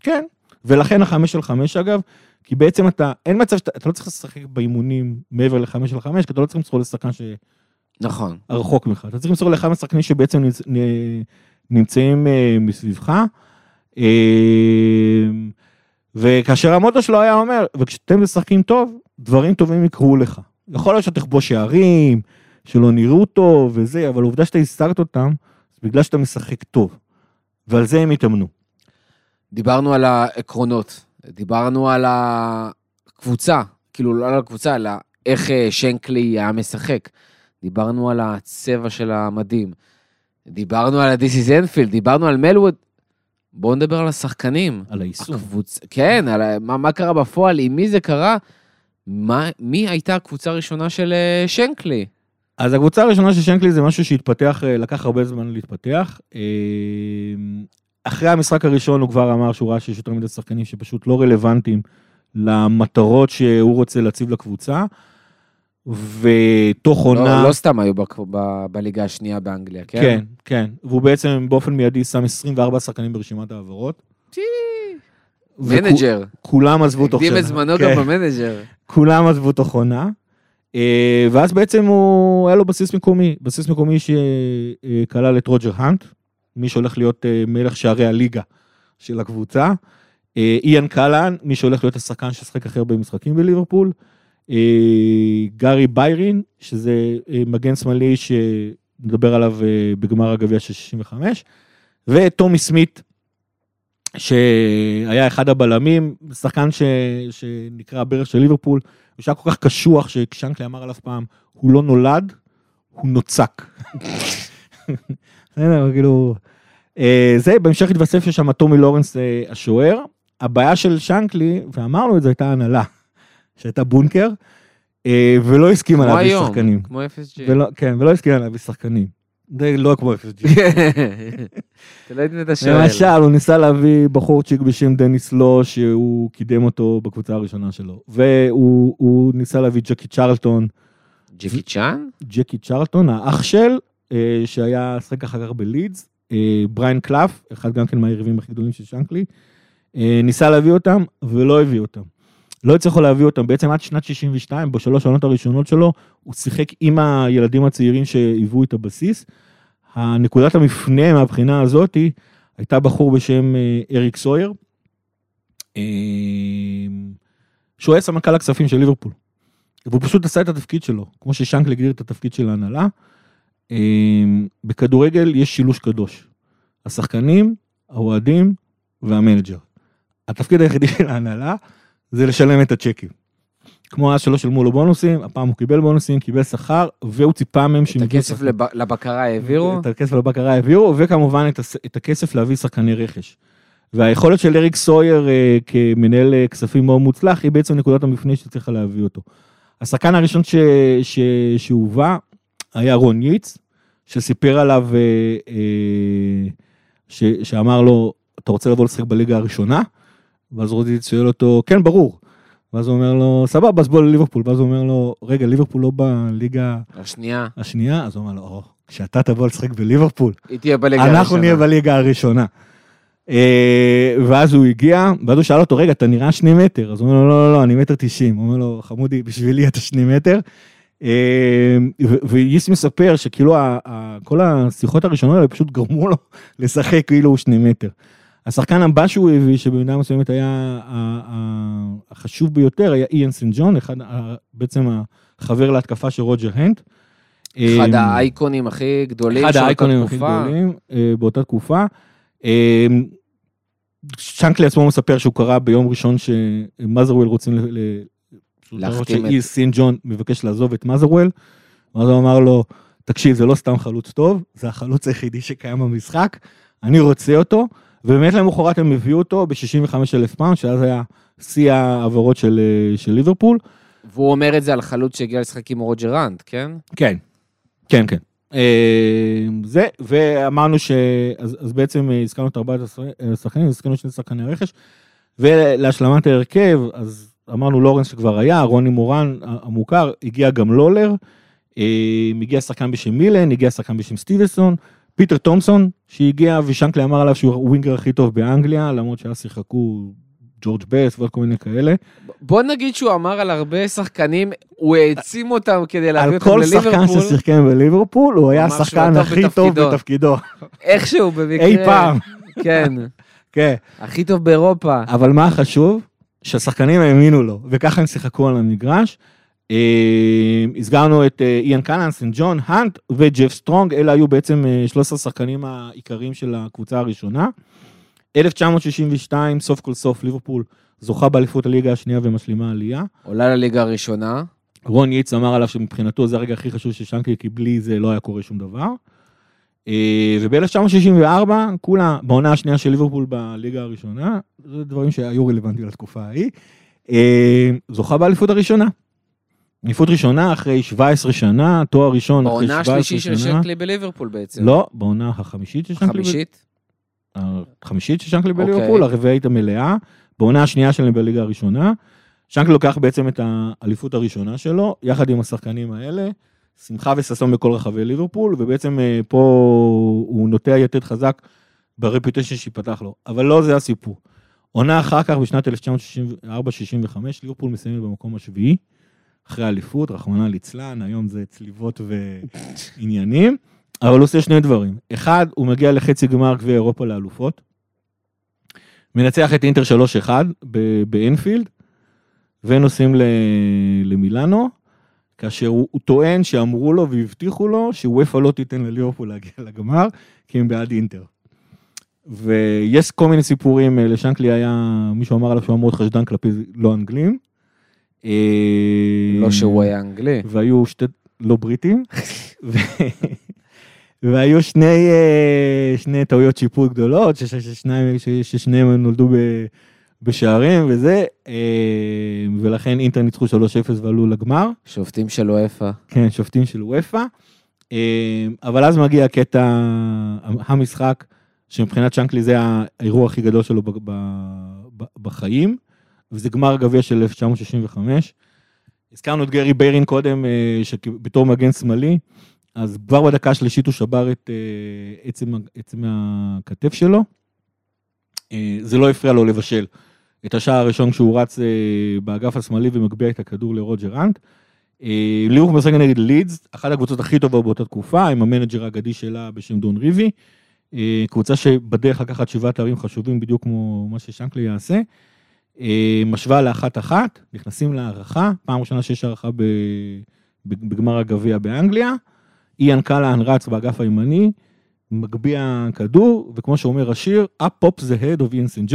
כן, ולכן החמש על חמש אגב, כי בעצם אתה, אין מצב שאתה, אתה לא צריך לשחק באימונים מעבר לחמש על חמש, כי אתה לא צריך למסור לשחקן נכון. שרחוק ממך, אתה צריך למסור לאחד מהשחקנים שבעצם נמצ, נ- נמצאים אה, מסביבך. אה, וכאשר המוטו שלו היה אומר, וכשאתם משחקים טוב, דברים טובים יקרו לך. יכול להיות שתכבוש שערים, שלא נראו טוב וזה, אבל העובדה שאתה הסתרת אותם, זה בגלל שאתה משחק טוב. ועל זה הם התאמנו. דיברנו על העקרונות, דיברנו על הקבוצה, כאילו לא על הקבוצה, אלא איך אה, שנקלי היה משחק. דיברנו על הצבע של המדים, דיברנו על ה-This is Enfield, דיברנו על מלווד. בואו נדבר על השחקנים. על היישום. הקבוצ... כן, על מה, מה קרה בפועל, עם מי זה קרה, מה, מי הייתה הקבוצה הראשונה של אה, שנקלי? אז הקבוצה הראשונה של שנקלי זה משהו שהתפתח, אה, לקח הרבה זמן להתפתח. אה, אחרי המשחק הראשון הוא כבר אמר שהוא ראה שיש יותר מדי שחקנים שפשוט לא רלוונטיים למטרות שהוא רוצה להציב לקבוצה. ותוך עונה... לא, לא סתם היו ב- בליגה השנייה באנגליה, כן? כן, כן. והוא בעצם באופן מיידי שם 24 שחקנים ברשימת העברות. מנג'ר. כולם עזבו תוך הקדים שנה. את זמנו כן. גם במנג'ר. כולם עזבו תוך עונה. אה, ואז בעצם הוא, היה לו בסיס מקומי, בסיס מקומי שכלל את רוג'ר האנט, מי שהולך להיות אה, מלך שערי הליגה של הקבוצה. אה, איאן קלהן, מי שהולך להיות השחקן ששיחק הכי הרבה משחקים בליברפול. אה, גארי ביירין, שזה מגן שמאלי שנדבר עליו בגמר הגביע של 65. וטומי סמית, שהיה אחד הבלמים, שחקן ש... שנקרא הברך של ליברפול, הוא שהיה כל כך קשוח ששנקלי אמר עליו פעם, הוא לא נולד, הוא נוצק. [laughs] כאילו... אה, זה, בהמשך התווסף שם טומי לורנס אה, השוער. הבעיה של שנקלי, ואמרנו את זה, הייתה הנהלה, שהייתה בונקר, אה, ולא הסכימה להביא שחקנים. כמו FSG. ולא, כן, ולא הסכימה להביא שחקנים. זה לא כמו FSG. [laughs] אתה לא יודע את השואל. למשל, הוא ניסה להביא בחורצ'יק בשם דניס לו, שהוא קידם אותו בקבוצה הראשונה שלו. והוא הוא ניסה להביא ג'קי צ'רלטון, ג'קי צ'אן? ג'קי צ'רלטון, האח של, שהיה שחק אחר כך בלידס, אה, בריין קלף, אחד גם כן מהיריבים הכי גדולים של שנקלי, אה, ניסה להביא אותם ולא הביא אותם. לא הצליחו להביא אותם, בעצם עד שנת 62, בשלוש העונות הראשונות שלו, הוא שיחק עם הילדים הצעירים שהיוו את הבסיס. הנקודת המפנה מהבחינה הזאתי, הייתה בחור בשם אה, אריק סויר, אה, שהוא היה סמנכ"ל הכספים של ליברפול. והוא פשוט עשה את התפקיד שלו, כמו ששנקל הגדיר את התפקיד של ההנהלה. אה, בכדורגל יש שילוש קדוש. השחקנים, האוהדים והמנג'ר. התפקיד היחידי של ההנהלה זה לשלם את הצ'קים. כמו אז שלא שילמו לו בונוסים, הפעם הוא קיבל בונוסים, קיבל שכר, והוא ציפה מהם את שהם יביאו הכסף. לב- לבקרה העבירו? את הכסף לבקרה העבירו, וכמובן את, הס- את הכסף להביא שחקני רכש. והיכולת של אריק סויר אה, כמנהל אה, כספים מאוד מוצלח, היא בעצם נקודת המפנה שצריכה להביא אותו. השחקן הראשון ש, ש, שהובא היה רון ייץ, שסיפר עליו, אה, אה, ש, שאמר לו, אתה רוצה לבוא לשחק בליגה הראשונה? ואז רון ייץ שואל אותו, כן, ברור. ואז הוא אומר לו, סבבה, אז בוא לליברפול. ואז הוא אומר לו, רגע, ליברפול לא בליגה השנייה. השנייה, אז הוא אמר לו, או, כשאתה תבוא לשחק בליברפול, היא תהיה בליגה הראשונה. אנחנו נהיה בליגה הראשונה. אה, ואז הוא הגיע, ואז הוא שאל אותו, רגע, אתה נראה שני מטר? אז הוא אומר לו, לא, לא, לא, אני מטר תשעים. הוא אומר לו, חמודי, בשבילי אתה שני מטר. אה, וייס מספר שכאילו כל השיחות הראשונות האלה פשוט גרמו לו [laughs] לשחק כאילו הוא שני מטר. השחקן הבא שהוא הביא, שבמידה מסוימת היה החשוב ביותר, היה איאן סן ג'ון, אחד, בעצם החבר להתקפה של רוג'ר הנט. אחד אה, האייקונים הכי גדולים אחד של אותה האייקונים הכי. גדולים אה, באותה תקופה. שנקלי עצמו מספר שהוא קרא ביום ראשון שמאזרוול רוצים ל- ל- להחתים את- שאיז סין ג'ון מבקש לעזוב את מאזרוול. ואז הוא אמר לו, תקשיב, זה לא סתם חלוץ טוב, זה החלוץ היחידי שקיים במשחק, אני רוצה אותו. ובאמת למחרת הם הביאו אותו ב-65 אלף פאונד, שאז היה שיא העברות של, אה, של ליברפול. והוא אומר את זה על חלוץ שהגיע לשחק עם רוג'ר האנט, כן? כן, כן, כן. אה, זה, ואמרנו ש... אז, אז בעצם אה, הזכרנו את ארבעת השחקנים, הזכרנו שני שחקני רכש, ולהשלמת ההרכב, אז אמרנו לורנס שכבר היה, רוני מורן המוכר, הגיע גם לולר, אה, הגיע שחקן בשם מילן, הגיע שחקן בשם סטיבלסון, פיטר תומסון שהגיע ושנקלי אמר עליו שהוא הווינגר הכי טוב באנגליה, למרות שאז שיחקו ג'ורג' בס ועוד כל מיני כאלה. בוא נגיד שהוא אמר על הרבה שחקנים, הוא העצים אותם כדי להביא על אותם כל שחקן לליברפול, ששיחק בליברפול, הוא היה השחקן הכי טוב בתפקידו. איכשהו במקרה. אי פעם. כן, כן. הכי טוב באירופה. אבל מה החשוב? שהשחקנים האמינו לו, וככה הם שיחקו על המגרש. אה, הזכרנו את אה, איאן קלהן, סנט ג'ון, האנט וג'ף סטרונג, אלה היו בעצם אה, 13 השחקנים העיקריים של הקבוצה הראשונה. 1962, סוף כל סוף, ליברפול זוכה באליפות הליגה השנייה ומשלימה עלייה. עולה לליגה הראשונה. רון ייץ אמר עליו שמבחינתו זה הרגע הכי חשוב של שנקלי, כי בלי זה לא היה קורה שום דבר. וב-1964, כולה בעונה השנייה של ליברפול בליגה הראשונה, זה דברים שהיו רלוונטיים לתקופה ההיא, אה, זוכה באליפות הראשונה. אליפות ראשונה אחרי 17 שנה, תואר ראשון אחרי בעונה 17 השלישית של שנה. שנקלי בליברפול בעצם. לא, בעונה החמישית של שנקלי. החמישית? החמישית של שנקלי אוקיי. בליברפול, הרביעית המלאה, בעונה השנייה שלהם בליגה הראשונה. שנקלי לוקח בעצם את האליפות הראשונה שלו, יחד עם השחקנים האלה, שמחה וששון בכל רחבי ליברפול, ובעצם אה, פה הוא נוטע יתד חזק ברפיוטיישן שיפתח לו. אבל לא זה הסיפור. עונה אחר כך, בשנת 1964-65, ליברפול מסיימת במקום השביעי, אחרי האליפות, רחמנא ליצלן, היום זה צליבות ועניינים, אבל הוא עושה שני דברים. אחד, הוא מגיע לחצי גמר גביע אירופה לאלופות, מנצח את אינטר 3-1 ב- באנפילד, ונוסעים למילאנו, כאשר הוא, הוא טוען שאמרו לו והבטיחו לו שוופא לא תיתן לליברפול להגיע לגמר, כי הם בעד אינטר. ויש כל מיני סיפורים, אה, לשנקלי היה, מישהו אמר עליו שהוא היה מאוד חשדן כלפי לא אנגלים. אה, לא שהוא היה אנגלי. והיו שתי, לא בריטים, ו... והיו שני, אה, שני טעויות שיפוט גדולות, ששניים, ששניהם נולדו ב... בשערים וזה, אה, ולכן אינטר ניצחו 3-0 ועלו לגמר, שופטים של אוהפה. כן, שופטים של וופא, אה, אבל אז מגיע הקטע, המשחק, שמבחינת שנקלי זה האירוע הכי גדול שלו בחיים, וזה גמר גביע של 1965. הזכרנו את גרי ביירין קודם, אה, שבתור מגן שמאלי, אז כבר בדקה השלישית הוא שבר את עצם, עצם הכתף שלו. זה לא הפריע לו לבשל את השער הראשון כשהוא רץ אה, באגף השמאלי ומגביה את הכדור לרוג'ר אנט. אה, ליברפול משחק נגד לידס, אחת הקבוצות הכי טובות באותה תקופה, עם המנג'ר האגדי שלה בשם דון ריבי. אה, קבוצה שבדרך לקחת שבעה תארים חשובים בדיוק כמו מה ששנקלי יעשה. משווה לאחת אחת, נכנסים להארכה, פעם ראשונה שיש הארכה בגמר הגביע באנגליה. איאן קלהן רץ באגף הימני, מגביה כדור, וכמו שאומר השיר, up pops the head of Ian St.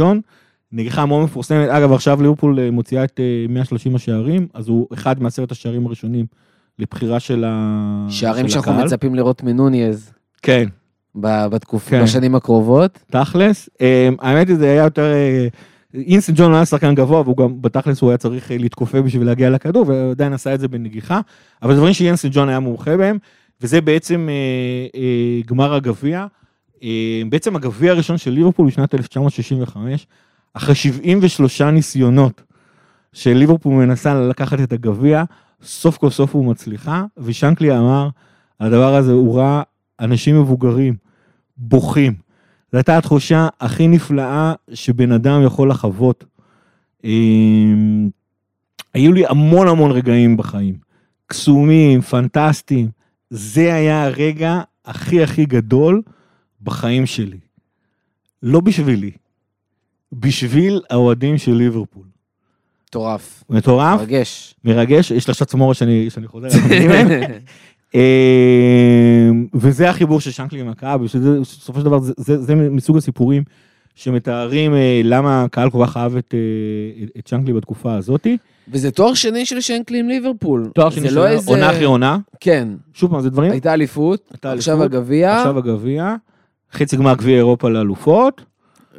נגיחה מאוד מפורסמת, אגב עכשיו ליברפול אה, מוציאה את אה, 130 השערים, אז הוא אחד מעשרת השערים הראשונים לבחירה של ה- שערים של שאנחנו הקהל. מצפים לראות מנוניז כן, בתקופה, כן. בשנים הקרובות. תכלס. אה, האמת היא זה היה יותר... אה, איאן סנט ג'ון היה שחקן גבוה, והוא גם בתכלס הוא היה צריך אה, להתכופף בשביל להגיע לכדור, ועדיין עשה את זה בנגיחה. אבל דברים שאיאן סנט ג'ון היה מומחה בהם, וזה בעצם אה, אה, גמר הגביע. אה, בעצם הגביע הראשון של ליברפול בשנת 1965, אחרי 73 ניסיונות של ליברפול מנסה לקחת את הגביע, סוף כל סוף הוא מצליחה, ושנקלי אמר, הדבר הזה הוא ראה אנשים מבוגרים, בוכים. זו הייתה התחושה הכי נפלאה שבן אדם יכול לחוות. אמ, היו לי המון המון רגעים בחיים קסומים, פנטסטיים. זה היה הרגע הכי הכי גדול בחיים שלי. לא בשבילי, בשביל האוהדים של ליברפול. מטורף. מטורף, מרגש. מרגש, יש לי עכשיו צמורת שאני, שאני חוזר על המילים האלה. אה, וזה החיבור של שנקלי עם שזה בסופו של דבר זה, זה, זה מסוג הסיפורים שמתארים אה, למה הקהל כל כך אהב את, אה, את שנקלי בתקופה הזאתי. וזה תואר שני של שנקלי עם ליברפול. תואר שני לא של איזה- עונה אחרי עונה, כן. שוב פעם, זה דברים, הייתה אליפות, עכשיו הגביע, עכשיו הגביע, חצי גמר גביע אירופה לאלופות,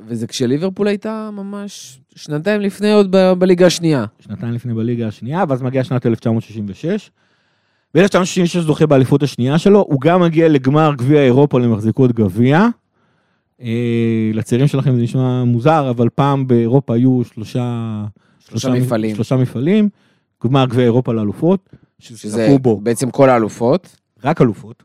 וזה כשליברפול הייתה ממש שנתיים לפני עוד ב- בליגה השנייה. שנתיים לפני בליגה השנייה, ואז מגיעה שנת 1966. ב-1966 זוכה באליפות השנייה שלו, הוא גם מגיע לגמר גביע אירופה למחזיקות גביע. אה, לצעירים שלכם זה נשמע מוזר, אבל פעם באירופה היו שלושה... שלושה מפעלים. שלושה מפעלים, גמר גביע אירופה לאלופות, שזה שזכו בו בעצם כל האלופות, רק אלופות.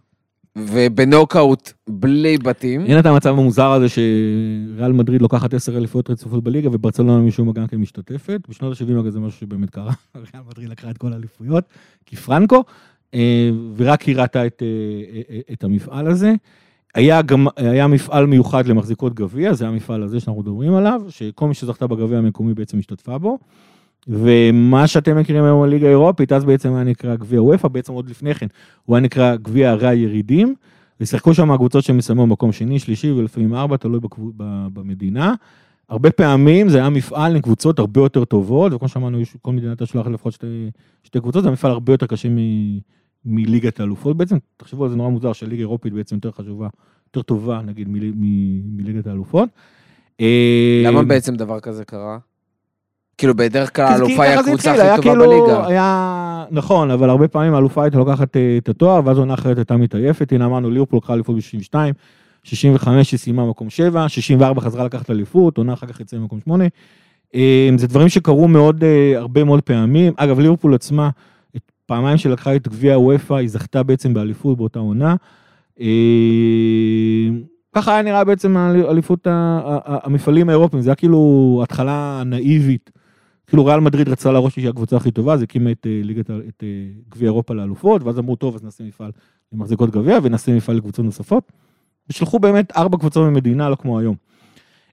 ובנוקאוט בלי בתים. אין את המצב המוזר הזה שריאל מדריד לוקחת עשר אליפויות רצופות בליגה וברצלונה משום מה גם כן משתתפת. בשנות ה-70 אגב זה משהו שבאמת קרה, [laughs] ריאל מדריד לקחה את כל האליפויות, כי פרנקו, אה, ורק היא ראתה את, אה, אה, את המפעל הזה. היה, גם, היה מפעל מיוחד למחזיקות גביע, זה המפעל הזה שאנחנו מדברים עליו, שכל מי שזכתה בגביע המקומי בעצם השתתפה בו. ומה שאתם מכירים היום בליגה האירופית, אז בעצם היה נקרא גביע וופא, בעצם עוד לפני כן, הוא היה נקרא גביע ערי הירידים. ושיחקו שם הקבוצות שמסיימו במקום שני, שלישי ולפעמים ארבע, תלוי בקבו- ב- במדינה. הרבה פעמים זה היה מפעל עם קבוצות הרבה יותר טובות, וכמו שאמרנו, כל מדינה הייתה שולחת לפחות שתי, שתי קבוצות, זה מפעל הרבה יותר קשה מ- מליגת האלופות בעצם. תחשבו על זה נורא מוזר שליגה אירופית בעצם יותר חשובה, יותר טובה נגיד מליגת האלופות. אה, למה בעצם דבר כזה קרה? כאילו בדרך כלל האלופה היא הקבוצה הכי טובה כאילו- בליגה. היה, נכון, אבל הרבה פעמים האלופה הייתה לוקחת אה, את התואר, ואז עונה אחרת הייתה מתעייפת. הנה אמרנו, ליברפול לקחה אליפות ב-62, 65 היא סיימה מקום 7, 64 חזרה לקחת אליפות, עונה אחר כך יצאה במקום 8. אה, זה דברים שקרו מאוד, אה, הרבה מאוד פעמים. אגב, ליברפול עצמה, פעמיים שלקחה את גביע הוופא, היא זכתה בעצם באליפות באותה עונה. ככה היה נראה בעצם ה- המפעלים האירופיים, זה היה כאילו התחלה נאיבית. כאילו ריאל מדריד רצה להראות שהיא הקבוצה הכי טובה, אז הקימה את אה, ה- את אה, גביע אירופה לאלופות, ואז אמרו, טוב, אז נעשה מפעל למחזיקות גביע, ונעשה מפעל לקבוצות נוספות. ושלחו באמת ארבע קבוצות ממדינה, לא כמו היום.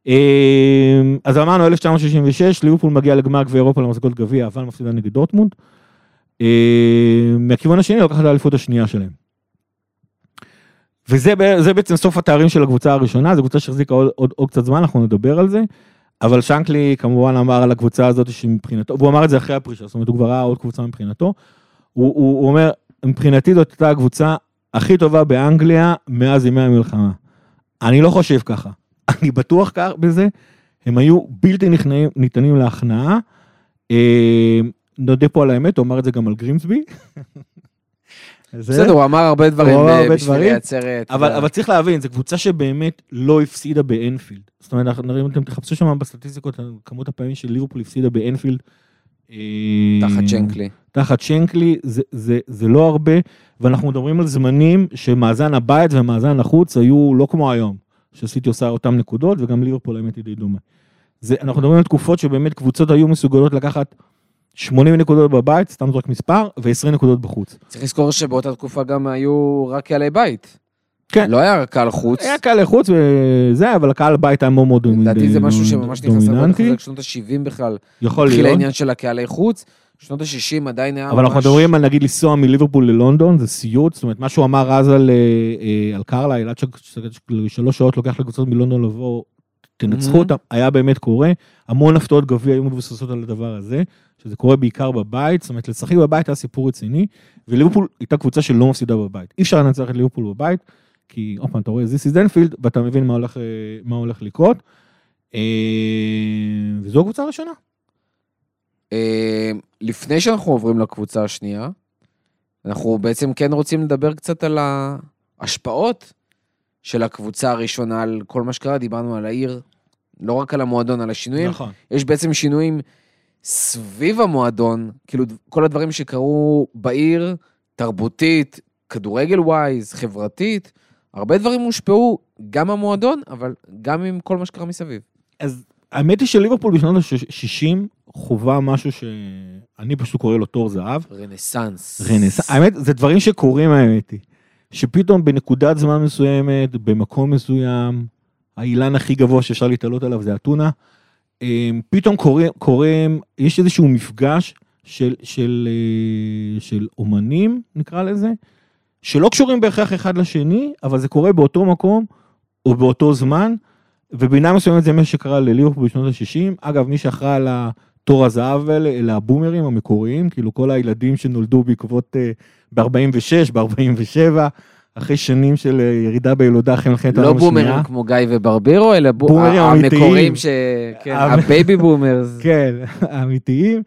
אה, אז אמרנו, 1966, ליברפול מגיע לגמר גביע אירופה למחזיקות גביע, אבל מפסידה נגד דורטמונד. מהכיוון השני, לוקחת את האליפות השנייה שלהם. וזה בעצם סוף התארים של הקבוצה הראשונה, זו קבוצה שהחזיקה עוד, עוד, עוד קצת זמן, אנחנו נדבר על זה. אבל שנקלי כמובן אמר על הקבוצה הזאת שמבחינתו, והוא אמר את זה אחרי הפרישה, זאת אומרת הוא כבר ראה עוד קבוצה מבחינתו. הוא, הוא, הוא אומר, מבחינתי זאת הייתה הקבוצה הכי טובה באנגליה מאז ימי המלחמה. אני לא חושב ככה, [laughs] אני בטוח כך בזה, הם היו בלתי נכנעים, ניתנים להכנעה. אה, נודה פה על האמת, הוא אמר את זה גם על גרימסבי. [laughs] זה- בסדר, הוא אמר הרבה דברים ב- הרבה בשביל דברים, לייצר... את אבל, אבל צריך להבין, זו קבוצה שבאמת לא הפסידה באנפילד. זאת אומרת, אנחנו נראים, אתם תחפשו שם בסטטיסטיקות, כמות הפעמים שליברפול הפסידה באנפילד. אה, תחת צ'נקלי. תחת שנקלי, זה, זה, זה לא הרבה, ואנחנו מדברים על זמנים שמאזן הבית ומאזן החוץ היו לא כמו היום, שסיטי עושה אותם נקודות, וגם ליברפול האמת היא די דומה. זה, אנחנו מדברים על תקופות שבאמת קבוצות היו מסוגלות לקחת 80 נקודות בבית, סתם זורק מספר, ו-20 נקודות בחוץ. צריך לזכור שבאותה תקופה גם היו רק קהלי בית. כן. לא היה קהל חוץ. היה קהל לחוץ וזה, אבל הקהל בית היה מאוד מאוד דומיננטי. לדעתי זה משהו שממש נכנס חזק, שנות ה-70 בכלל. יכול התחיל להיות. העניין של הקהלי חוץ. שנות ה-60 עדיין היה ממש... אבל אנחנו מדברים על נגיד לנסוע מליברפול ללונדון, זה סיוט, זאת אומרת, מה שהוא אמר אז על, אה, אה, על קרלייל, עד ששלוש שעות לוקח לקבוצות מלונדון לבוא, תנצחו Mhm. אותם, היה באמת קורה, המון הפתעות גביע היו מבוססות על הדבר הזה, שזה קורה בעיקר בבית, זאת אומרת, לשחק בבית היה סיפור רציני, וליברפול הייתה קבוצה שלא מפסידה בבית. אי אפשר לנצח את ליברפול בבית, כי עוד פעם, אתה רואה, this is Denfield, ואתה מבין מה הולך, אה, מה הולך לקרות. אה, וזו הקבוצה הראשונה. אה, לפני שאנחנו עוברים לקבוצה השנייה, אנחנו בעצם כן רוצים לדבר קצת על ההשפעות של הקבוצה הראשונה על כל מה שקרה, דיברנו על העיר, לא רק על המועדון, על השינויים. נכון. יש בעצם שינויים סביב המועדון, כאילו כל הדברים שקרו בעיר, תרבותית, כדורגל ווייז, חברתית, הרבה דברים הושפעו גם המועדון, אבל גם עם כל מה שקרה מסביב. אז האמת היא שליברפול בשנות ה-60 חווה משהו שאני פשוט קורא לו תור זהב. רנסאנס. רנס... האמת, זה דברים שקורים האמת היא. שפתאום בנקודת זמן מסוימת, במקום מסוים, האילן הכי גבוה שאפשר להתעלות עליו זה אתונה. אמ, פתאום קורה, קורה, יש איזשהו מפגש של, של, אה, של אומנים, נקרא לזה, שלא קשורים בהכרח אחד לשני, אבל זה קורה באותו מקום או באותו זמן, ובינה מסוימת זה מה שקרה לליברפול בשנות ה-60. אגב, מי שאחראי על התור הזהב האלה, אלה הבומרים המקוריים, כאילו כל הילדים שנולדו בעקבות, ב-46, ב-47, אחרי שנים של אה, ירידה בילודה אחרי מלחמת לא העולם השנייה. בומרים כמו גיא וברבירו, אלא בו- בומרים. המקוריים ש... [laughs] כן, הבייבי בומרס. [laughs] כן, האמיתיים.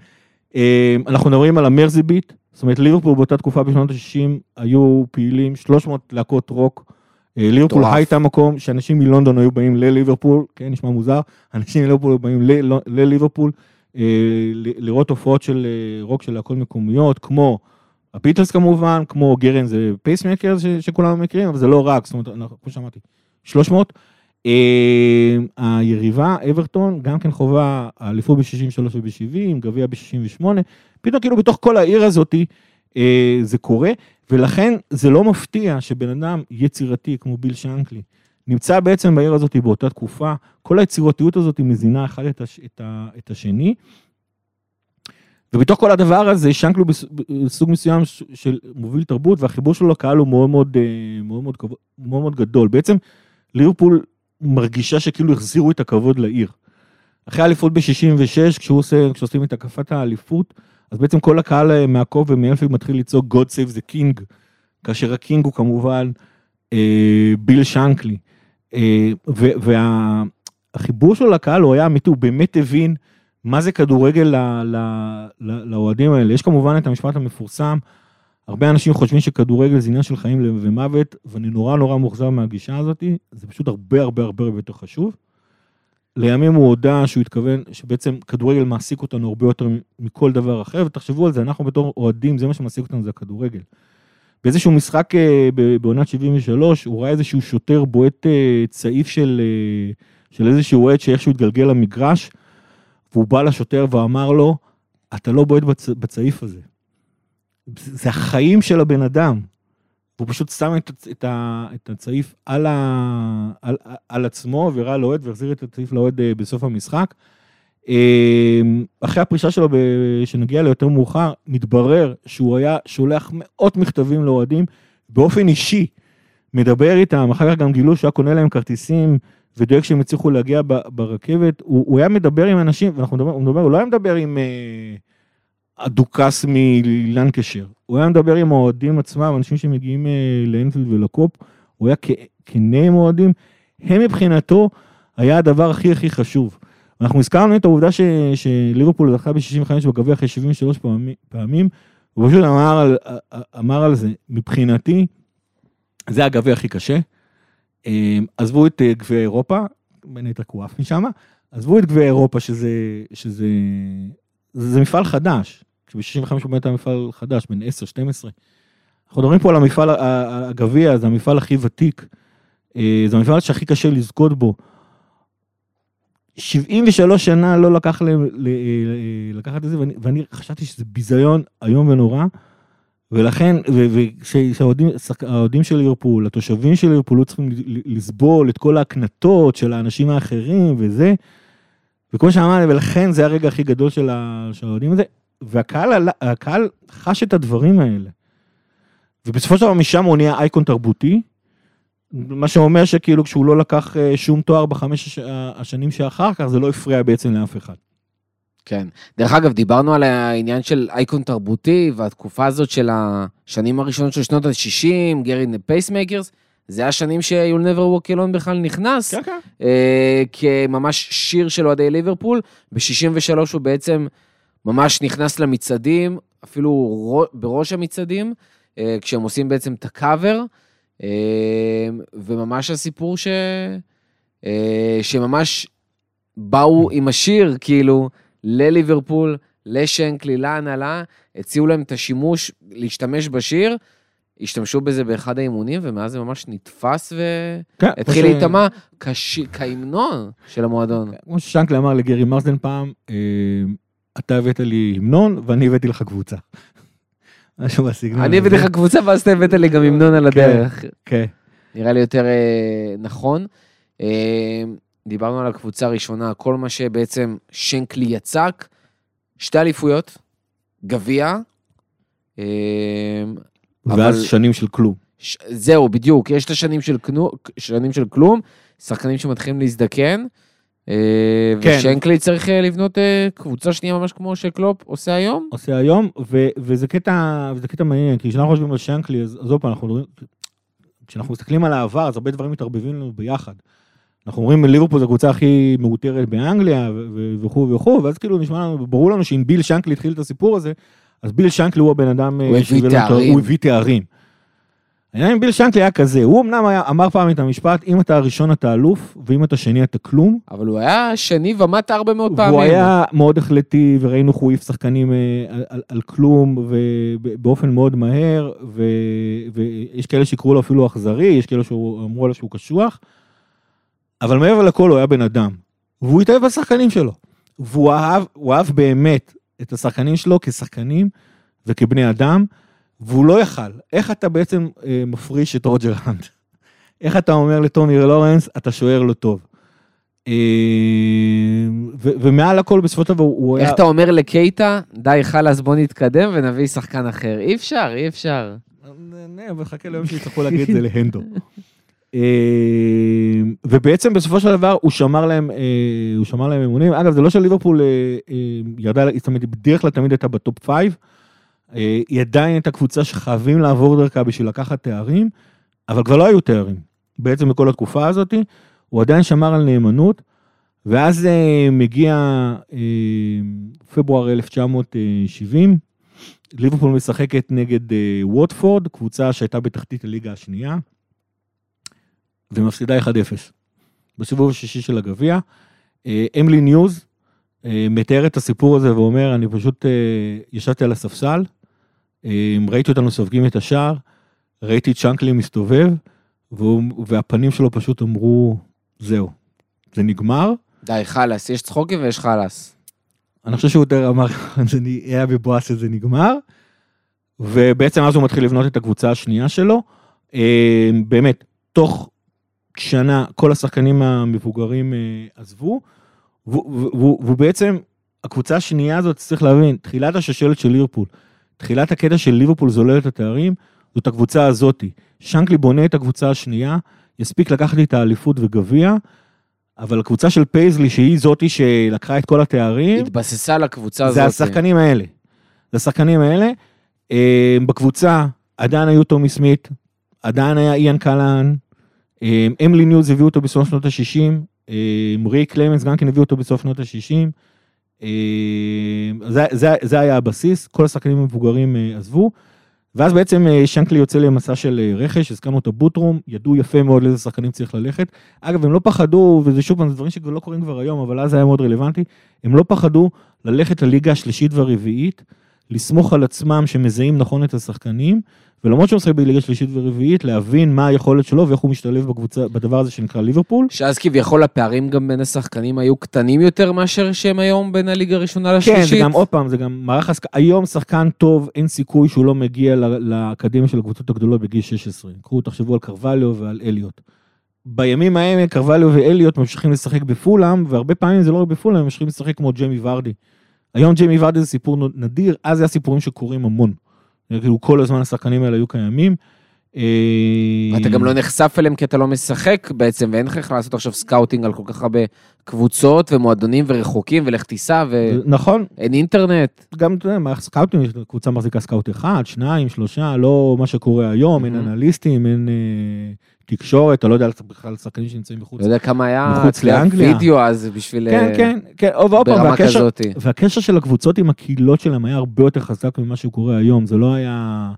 אה, אנחנו מדברים על ה Mersey beat, זאת אומרת ליברפול באותה תקופה בשנות ה-60 היו פעילים 300 להקות רוק. אה, ליברפול. הייתה מקום שאנשים מלונדון היו באים לליברפול, כן, נשמע מוזר, אנשים מליברפול היו באים ל- לליברפול לראות הופעות של רוק של להקות מקומיות, כמו הביטלס כמובן, כמו Gerry and the Pacemakers שכולנו מכירים, אבל זה לא רק, זאת אומרת, כמו שאמרתי, 300. אה, היריבה, אברטון, גם כן חובה אליפות ב-63 וב-70, גביע ב-68, פתאום כאילו בתוך כל העיר הזאתי אה, זה קורה, ולכן זה לא מפתיע שבן אדם יצירתי כמו ביל שנקלי, נמצא בעצם בעיר הזאת באותה תקופה, כל היצירתיות הזאת מזינה אחד את, הש, את, ה, את השני. ובתוך כל הדבר הזה, בס- בסוג מסוים של מוביל תרבות, והחיבור שלו לקהל הוא מאוד מאוד, אה, מאוד, מאוד, מאוד, מאוד גדול. בעצם ליברפול מרגישה שכאילו החזירו את הכבוד לעיר. אחרי האליפות ב-66, כשהוא עושה, כשעושים את הקפת האליפות, אז בעצם כל הקהל אה, מהקוף ומאלפילד מתחיל לצעוק God Save the King, כאשר הקינג הוא כמובן אה, ביל שנקלי. אה, והחיבור שלו לקהל הוא היה אמיתי, הוא באמת הבין מה זה כדורגל לאוהדים האלה. יש כמובן את המשפט המפורסם, הרבה אנשים חושבים שכדורגל זה עניין של חיים ומוות, ואני נורא נורא מאוכזב מהגישה הזאת, זה פשוט הרבה הרבה הרבה יותר חשוב. לימים הוא הודה שהוא התכוון שבעצם כדורגל מעסיק אותנו הרבה יותר מכל דבר אחר, ותחשבו על זה, אנחנו בתור אוהדים, זה מה שמעסיק אותנו, זה הכדורגל. באיזשהו משחק אה, בעונת 73, הוא ראה איזשהו שוטר בועט אה, צעיף של, אה, של איזשהו אוהד שאיכשהו התגלגל למגרש, והוא בא לשוטר ואמר לו, אתה לא בועט בצ... בצעיף הזה. זה החיים של הבן אדם. והוא פשוט שם את, את, ה- את הצעיף על, ה, על, על עצמו והראה לאוהד והחזיר את הצעיף לאוהד אה, בסוף המשחק. אה, אחרי הפרישה שלו, ב- שנגיע ליותר מאוחר, מתברר שהוא היה שולח מאות מכתבים לאוהדים באופן אישי, מדבר איתם, אחר כך גם גילו שהוא היה קונה להם כרטיסים ודואג שהם יצליחו להגיע ברכבת. הוא, הוא היה מדבר עם אנשים, ואנחנו מדבר, הוא, מדבר, הוא לא היה מדבר עם אה, הדוכס מלנקשר, הוא היה מדבר עם האוהדים עצמם, אנשים שמגיעים אה, לאנפילד ולקופ, הוא היה כנה עם אוהדים, הם מבחינתו היה הדבר הכי הכי חשוב. אנחנו הזכרנו את העובדה שליברפול זכה ב-65 בגביע אחרי 73 פעמים, פעמים, הוא פשוט אמר על, אמר על זה, מבחינתי, זה הגביע הכי קשה. אה, עזבו את אה, גביע אירופה, בין היתר עף משם, עזבו את גביע אירופה שזה, שזה זה, מפעל חדש, כשב-65 הוא באמת היה מפעל חדש, בין 10-12. אנחנו מדברים פה על המפעל, הגביע, זה המפעל הכי ותיק, אה, זה המפעל שהכי קשה לזכות בו. 73 שנה לא לקח להם אה, לקחת את זה, ואני, ואני חשבתי שזה ביזיון איום ונורא, ולכן, וכשהאוהדים של ליברפול, התושבים של ליברפול, לא צריכים לסבול את כל ההקנטות של האנשים האחרים וזה, וכמו שאמרתי, ולכן זה הרגע הכי גדול של האוהדים הזה, והקהל חש את הדברים האלה. ובסופו של דבר משם הוא נהיה אייקון תרבותי, מה שאומר שכאילו כשהוא לא לקח אה, שום תואר בחמש הש- השנים שאחר כך, זה לא הפריע בעצם לאף אחד. כן. דרך אגב, דיברנו על העניין של אייקון תרבותי, והתקופה הזאת של השנים הראשונות של שנות ה-60, Gerry Pacemakers, זה השנים ש-You'll never walk alone בכלל נכנס, כן. אה, כממש שיר של אוהדי ליברפול. ב-63 הוא בעצם ממש נכנס למצעדים, אפילו בראש המצעדים, אה, כשהם עושים בעצם את הקאבר, אה, וממש הסיפור ש... אה, שממש באו עם השיר, כאילו, לליברפול, לשנקלי, להנהלה, הציעו להם את השימוש, להשתמש בשיר, השתמשו בזה באחד האימונים, ומאז זה ממש נתפס כן, והתחיל ש- להיטמע כהמנון של המועדון. כמו ששנקלי אמר לגרי מרסדן פעם, אה, אתה הבאת לי המנון ואני הבאתי לך קבוצה. [laughs] משהו בסגנון. אני הבאתי. לך קבוצה ואז אתה הבאת לי גם המנון על הדרך. כן. נראה לי יותר אה, נכון. דיברנו על הקבוצה הראשונה, כל מה שבעצם שנקלי יצק, שתי אליפויות, גביע, אה, ואז אבל- שנים של כלום. ש- זהו, בדיוק, יש את השנים של, כנו, שנים של כלום, שחקנים שמתחילים להזדקן, אה, כן. ושנקלי צריך אה, לבנות אה, קבוצה שנייה ממש כמו שקלופ עושה היום. עושה היום, ו- וזה קטע, וזה קטע מעניין, כי כשאנחנו חושבים על שנקלי, אז עוד פעם, אנחנו כשאנחנו מסתכלים על העבר, אז הרבה דברים מתערבבים לנו ביחד. אנחנו אומרים, ליברפול זו הקבוצה הכי מעוטרת באנגליה, וכו' וכו', ואז כאילו נשמע לנו, ברור לנו שאם ביל שנקלי התחיל את הסיפור הזה, אז ביל שנקלי הוא הבן אדם... אה, הוא הביא ה- תארים. הוא הביא תארים. העניין עם ביל שנקלי היה כזה, הוא אמנם היה, אמר פעם את המשפט, אם אתה הראשון אתה אלוף, ואם אתה שני אתה כלום, אבל הוא היה שני ומטה הרבה מאוד פעמים. והוא היה מאוד החלטי, וראינו איך הוא העיף שחקנים אה, על, על, על כלום, ובאופן מאוד מהר, ו, ויש כאלה שיקראו לו אפילו אכזרי, יש כאלה שאמרו עליו שהוא קשוח, אבל מעבר לכל הוא היה בן אדם, והוא התאהב בשחקנים שלו, והוא אהב, הוא אהב באמת את השחקנים שלו כשחקנים וכבני אדם, והוא לא יכל. איך אתה בעצם אה, מפריש את רוג'ר האנט? [laughs] איך אתה אומר לטומי לורנס, אתה שוער לא טוב? אה, ו- ומעל הכל בסופו של דבר הוא היה... איך אתה אומר לקייטה, די חלאס בוא נתקדם ונביא שחקן אחר. אי אפשר, אי אפשר. נה, אבל חכה ליום שיצטרכו להגיד את זה [laughs] להנדו. אה, ובעצם בסופו של דבר הוא שמר להם, אה, הוא שמר להם אמונים. אגב, זה לא שליברפול אה, אה, ירדה, זאת אומרת, בדרך כלל תמיד הייתה ב top five. היא עדיין הייתה קבוצה שחייבים לעבור דרכה בשביל לקחת תארים, אבל כבר לא היו תארים. בעצם בכל התקופה הזאת, הוא עדיין שמר על נאמנות, ואז מגיע פברואר 1970, ליברפול משחקת נגד ווטפורד, קבוצה שהייתה בתחתית הליגה השנייה, ומפסידה 1-0. בסיבוב השישי של הגביע. אמלין יוז מתאר את הסיפור הזה ואומר, אני פשוט אה, ישבתי על הספסל, אה, ראיתי אותנו סופגים את השער, ראיתי את שנקלי מסתובב, והוא, והפנים שלו פשוט אמרו, זהו, זה נגמר. די חלאס, יש צחוקים ויש חלאס. אני חושב שהוא יותר אמר, [laughs] זה היה בבואס שזה נגמר, ובעצם אז הוא מתחיל לבנות את הקבוצה השנייה שלו. אה, באמת, תוך שנה כל השחקנים המבוגרים אה, עזבו, והוא- בעצם, הקבוצה השנייה הזאת, צריך להבין, תחילת השושלת של ליברפול, תחילת הקטע של ליברפול זולל את התארים, זאת הקבוצה הזאתי. שנקלי בונה את הקבוצה השנייה, יספיק לקחת לי את האליפות וגביע, אבל הקבוצה של פייזלי, שהיא זאתי שלקחה את כל התארים, התבססה על הקבוצה הזאת. זה השחקנים האלה. זה השחקנים האלה. אה, בקבוצה עדיין היו טומי סמית, עדיין היה איאן קלהאן, אמלין יוז הביאו אותו בסוף שנות ה-60, ריי קלמנס גם כן הביאו אותו בסוף שנות ה-60. זה, זה, זה היה הבסיס, כל השחקנים המבוגרים אה, עזבו. ואז בעצם אה, שנקלי יוצא למסע של אה, רכש, הזכרנו את ה boot room, ידעו יפה מאוד לאיזה שחקנים צריך ללכת. אגב, הם לא פחדו, וזה שוב פעם, זה דברים שכבר לא קורים כבר היום, אבל אז היה מאוד רלוונטי, הם לא פחדו ללכת לליגה השלישית והרביעית, לסמוך על עצמם שמזהים נכון את השחקנים, ולמרות שהוא משחק בליגה שלישית ורביעית, להבין מה היכולת שלו ואיך הוא משתלב בקבוצה, בדבר הזה שנקרא ליברפול. שאז כביכול הפערים גם בין השחקנים היו קטנים יותר מאשר שהם היום בין הליגה הראשונה כן, לשלישית. זה גם עוד פעם, זה גם מערך הסק... היום שחקן טוב, אין סיכוי שהוא לא מגיע לאקדמיה של הקבוצות הגדולות בגיל 16. קחו, תחשבו על קרווליו ועל אליוט. בימים ההם קרווליו ואליוט ממשיכים לשחק בפולאם, והרבה פעמים זה לא רק בפולאם, הם ממשיכים לשחק כמו ג'יימי ורדי. היום ג'יימי ורדי זה סיפור נדיר, אז זה הסיפורים שקורים המון. כאילו כל הזמן השחקנים האלה היו קיימים. אה, ואתה גם לא נחשף אליהם כי אתה לא משחק בעצם, ואין לך איך לעשות עכשיו scouting על כל כך הרבה קבוצות ומועדונים ורחוקים ולך תיסע ואין נכון, אינטרנט. גם, אתה יודע, מערכת סקאוטים, יש קבוצה מחזיקה סקאוט אחד, שניים, שלושה, לא מה שקורה היום, אין. אנליסטים, אין אה, תקשורת, אתה לא יודע בכלל שחקנים שנמצאים מחוץ. לא יודע כמה היה מחוץ לאנגליה. הווידאו אז בשביל... כן, אה, כן, כן, ועוד פעם, והקשר. והקשר של הקבוצות עם הקהילות שלהם היה הרבה יותר חזק ממה שקורה היום, זה לא היה...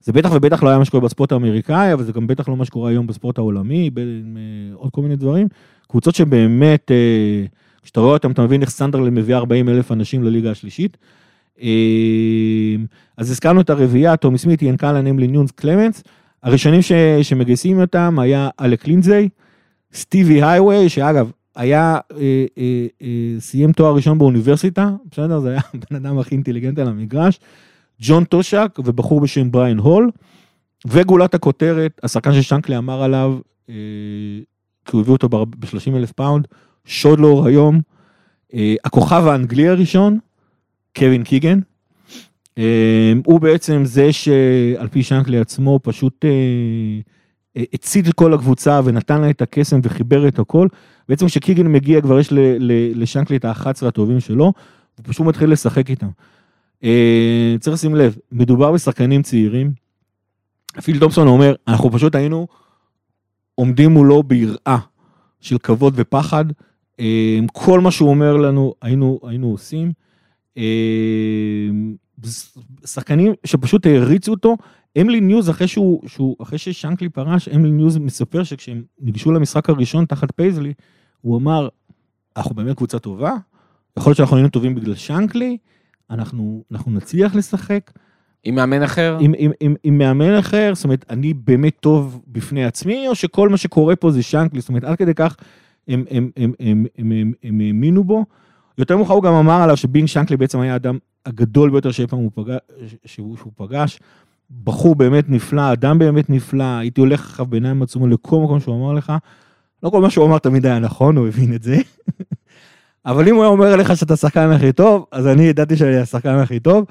זה בטח ובטח לא היה מה שקורה בספורט האמריקאי, אבל זה גם בטח לא מה שקורה היום בספורט העולמי, בין אה, עוד כל מיני דברים. קבוצות שבאמת, אה, כשאתה רואה אותם, אתה מבין איך סנדרלנד מביאה 40 אלף אנשים לליגה השלישית. אז הזכרנו את הרביעייה, טומי סמית, איאן קלהאן, אמלין יוז, קלמנס. הראשונים ש, שמגייסים אותם היה אלק לינזי, סטיב הייוויי, שאגב, היה, אה, אה, אה, סיים תואר ראשון באוניברסיטה, בסדר? זה היה [laughs] הבן אדם הכי אינטליגנט על המגרש. ג'ון טושק ובחור בשם בריין הול. וגולת הכותרת, השחקן ששנקלי אמר עליו, אה, כי הוא הביא אותו ב-30 אלף פאונד, שוד לאור היום, אה, הכוכב האנגלי הראשון, קווין קיגן. אה, הוא בעצם זה שעל פי שנקלי עצמו פשוט אה, אה, הצית את כל הקבוצה ונתן לה את הקסם וחיבר את הכל. בעצם כשקיגן מגיע כבר יש לשנקלי את ה-11 הטובים שלו, הוא פשוט מתחיל לשחק איתם. אה, צריך לשים לב, מדובר בשחקנים צעירים. פיל תומפסון אומר, אנחנו פשוט היינו עומדים מולו ביראה של כבוד ופחד. כל מה שהוא אומר לנו, היינו, היינו עושים. שחקנים שפשוט העריצו אותו. אמלין יוז, אחרי, שהוא, שהוא, אחרי ששנקלי פרש, אמלין יוז מספר שכשהם ניגשו למשחק הראשון תחת פייזלי, הוא אמר, אנחנו באמת קבוצה טובה, יכול להיות שאנחנו היינו טובים בגלל שנקלי, אנחנו, אנחנו נצליח לשחק. עם מאמן אחר? עם, עם, עם, עם מאמן אחר, זאת אומרת, אני באמת טוב בפני עצמי, או שכל מה שקורה פה זה שנקלי, זאת אומרת, עד כדי כך הם, האמינו בו. יותר מאוחר הוא גם אמר עליו שביל שנקלי בעצם היה האדם הגדול ביותר שאי פעם הוא פגש, שהוא, פגש. בחור באמת נפלא, אדם באמת נפלא, הייתי הולך אחריו בעיניים עצומות לכל מקום שהוא אמר לך. לא כל מה שהוא אמר תמיד היה נכון, הוא הבין את זה. [laughs] אבל אם הוא היה אומר לך שאתה השחקן הכי טוב, אז אני ידעתי שאני השחקן הכי טוב.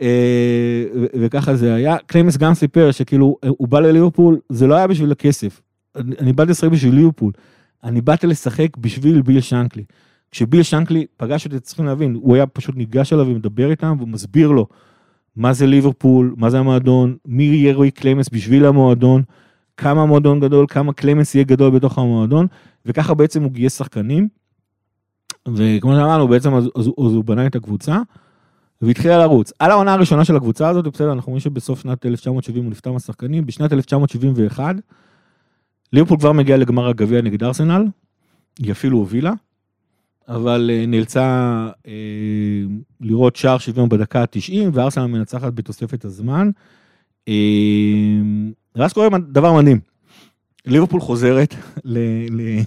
אה, וככה זה היה. קלמנס גם סיפר שכאילו, הוא בא לליברפול, זה לא היה בשביל הכסף. אני באתי לשחק בשביל ליברפול. אני באתי לשחק בשביל ביל שנקלי. כשביל שנקלי פגש אותי, צריכים להבין, הוא היה פשוט ניגש אליו ומדבר איתם, והוא מסביר לו מה זה ליברפול, מה זה המועדון, מי יהיה ריי קלמנס בשביל המועדון, כמה המועדון גדול, כמה קלמנס יהיה גדול בתוך המועדון, וככה בעצם הוא גייס שחקנים. וכמו שאמרנו, בעצם אז, אז, אז הוא בנה את הקבוצה. והתחילה לרוץ. על העונה הראשונה של הקבוצה הזאת, בסדר, אנחנו רואים שבסוף שנת 1970 הוא נפטר מהשחקנים, בשנת 1971, ליברפול כבר מגיע לגמר הגביע נגד ארסנל, היא אפילו הובילה, אבל אה, נאלצה אה, לראות שער שוויון בדקה ה-90, וארסנל מנצחת בתוספת הזמן. אה, ואז קורה דבר מדהים, ליברפול חוזרת [laughs] ל... ל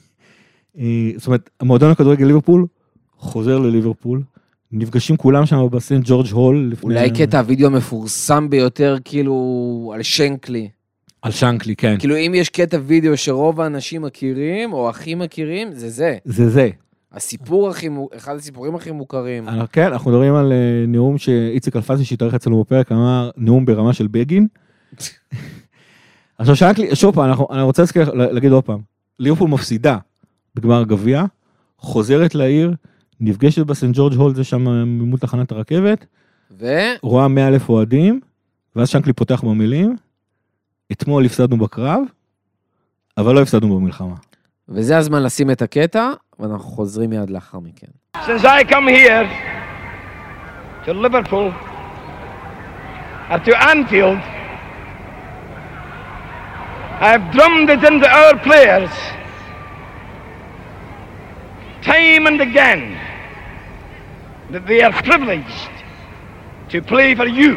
זאת אומרת, המועדון הכדורגל ליברפול חוזר לליברפול. נפגשים כולם שם בסנט ג'ורג' הול. לפני- אולי קטע הוידאו המפורסם ביותר, כאילו, על שנקלי. על שנקלי, כן. כאילו, אם יש קטע וידאו שרוב האנשים מכירים, או הכי מכירים, זה זה. זה זה. הסיפור הכי, אחד הסיפורים הכי מוכרים. אנחנו- כן, אנחנו מדברים על אה, נאום שאיציק אלפסי שהתארח אצלנו בפרק, אמר נאום ברמה של בגין. [laughs] עכשיו שנקלי, שוב פעם, אנחנו- אני רוצה להזכיר- להגיד עוד פעם, ליברפול מפסידה בגמר הגביע, חוזרת לעיר, נפגשת בסנט ג'ורג' הול, זה שם ממול תחנת הרכבת, ו... רואה 100 אלף אוהדים, ואז שנקלי פותח במילים, אתמול הפסדנו בקרב, אבל לא הפסדנו במלחמה. וזה הזמן לשים את הקטע, ואנחנו חוזרים מיד לאחר מכן. Since I come here to Liverpool or to Anfield, I have drummed it into our players time and again that they are privileged to play for you.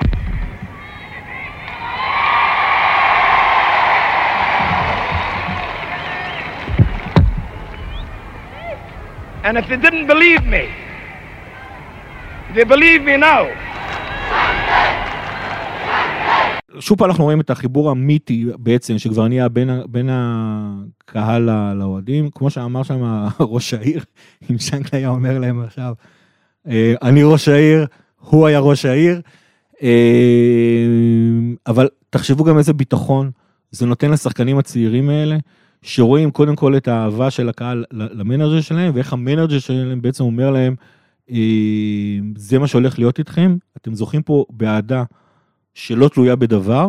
And if they didn't believe me, they believe me now. שוב פעם אנחנו רואים את החיבור המיתי בעצם, שכבר נהיה בין, בין הקהל לאוהדים. כמו שאמר שם [laughs] ראש העיר, אם שנקלי היה אומר להם עכשיו, אה, אני ראש העיר, הוא היה ראש העיר. אה, אבל תחשבו גם איזה ביטחון זה נותן לשחקנים הצעירים האלה, שרואים קודם כל את האהבה של הקהל ל- למנג'ר שלהם, ואיך המנג'ר שלהם בעצם אומר להם, אה, זה מה שהולך להיות איתכם, אתם זוכים פה באהדה שלא תלויה בדבר,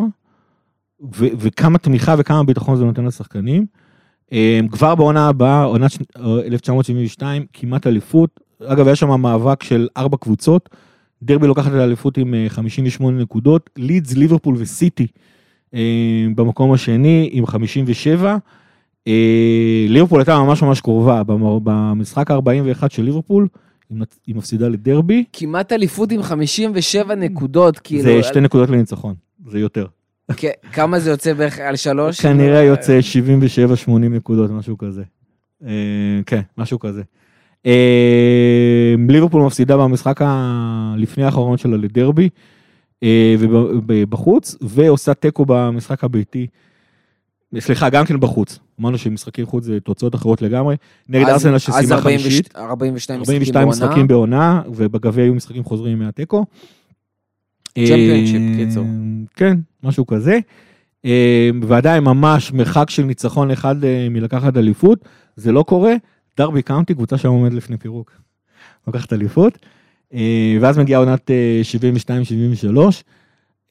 ו- וכמה תמיכה וכמה ביטחון זה נותן לשחקנים. אה, כבר בעונה הבאה, עונת אה, 1972, כמעט אליפות. אגב, היה שם מאבק של ארבע קבוצות. דרבי לוקחת את האליפות עם אה, 58 נקודות, לידס, ליברפול וסיטי אה, במקום השני עם 57. אה, ליברפול הייתה ממש ממש קרובה במ- במשחק ה-41 של ליברפול, היא מפסידה לדרבי, כמעט אליפות עם 57 נקודות, כאילו... זה שתי נקודות לניצחון, זה יותר. כמה זה יוצא בערך על שלוש? כנראה יוצא 77-80 נקודות, משהו כזה. אה, כן, משהו כזה. אה, ליברפול מפסידה במשחק הלפני האחרון שלה לדרבי, אה, ובחוץ, ועושה תיקו במשחק הביתי. סליחה, גם כן בחוץ. אמרנו שמשחקי חוץ זה תוצאות אחרות לגמרי. נגד אז- ארסנל אז שסיימה 42 חמישית, 42 משחקים 42 בעונה. משחקים בעונה, ובגביע היו משחקים חוזרים מהתיקו. צ'מפיונשיפ, אה, קיצור. כן, משהו כזה. אה, ועדיין ממש מרחק של ניצחון אחד אה, מלקחת אליפות, זה לא קורה. דרבי קאונטי, קבוצה שם עומדת לפני פירוק. לוקחת אליפות. ואז מגיעה עונת אה, 72-73,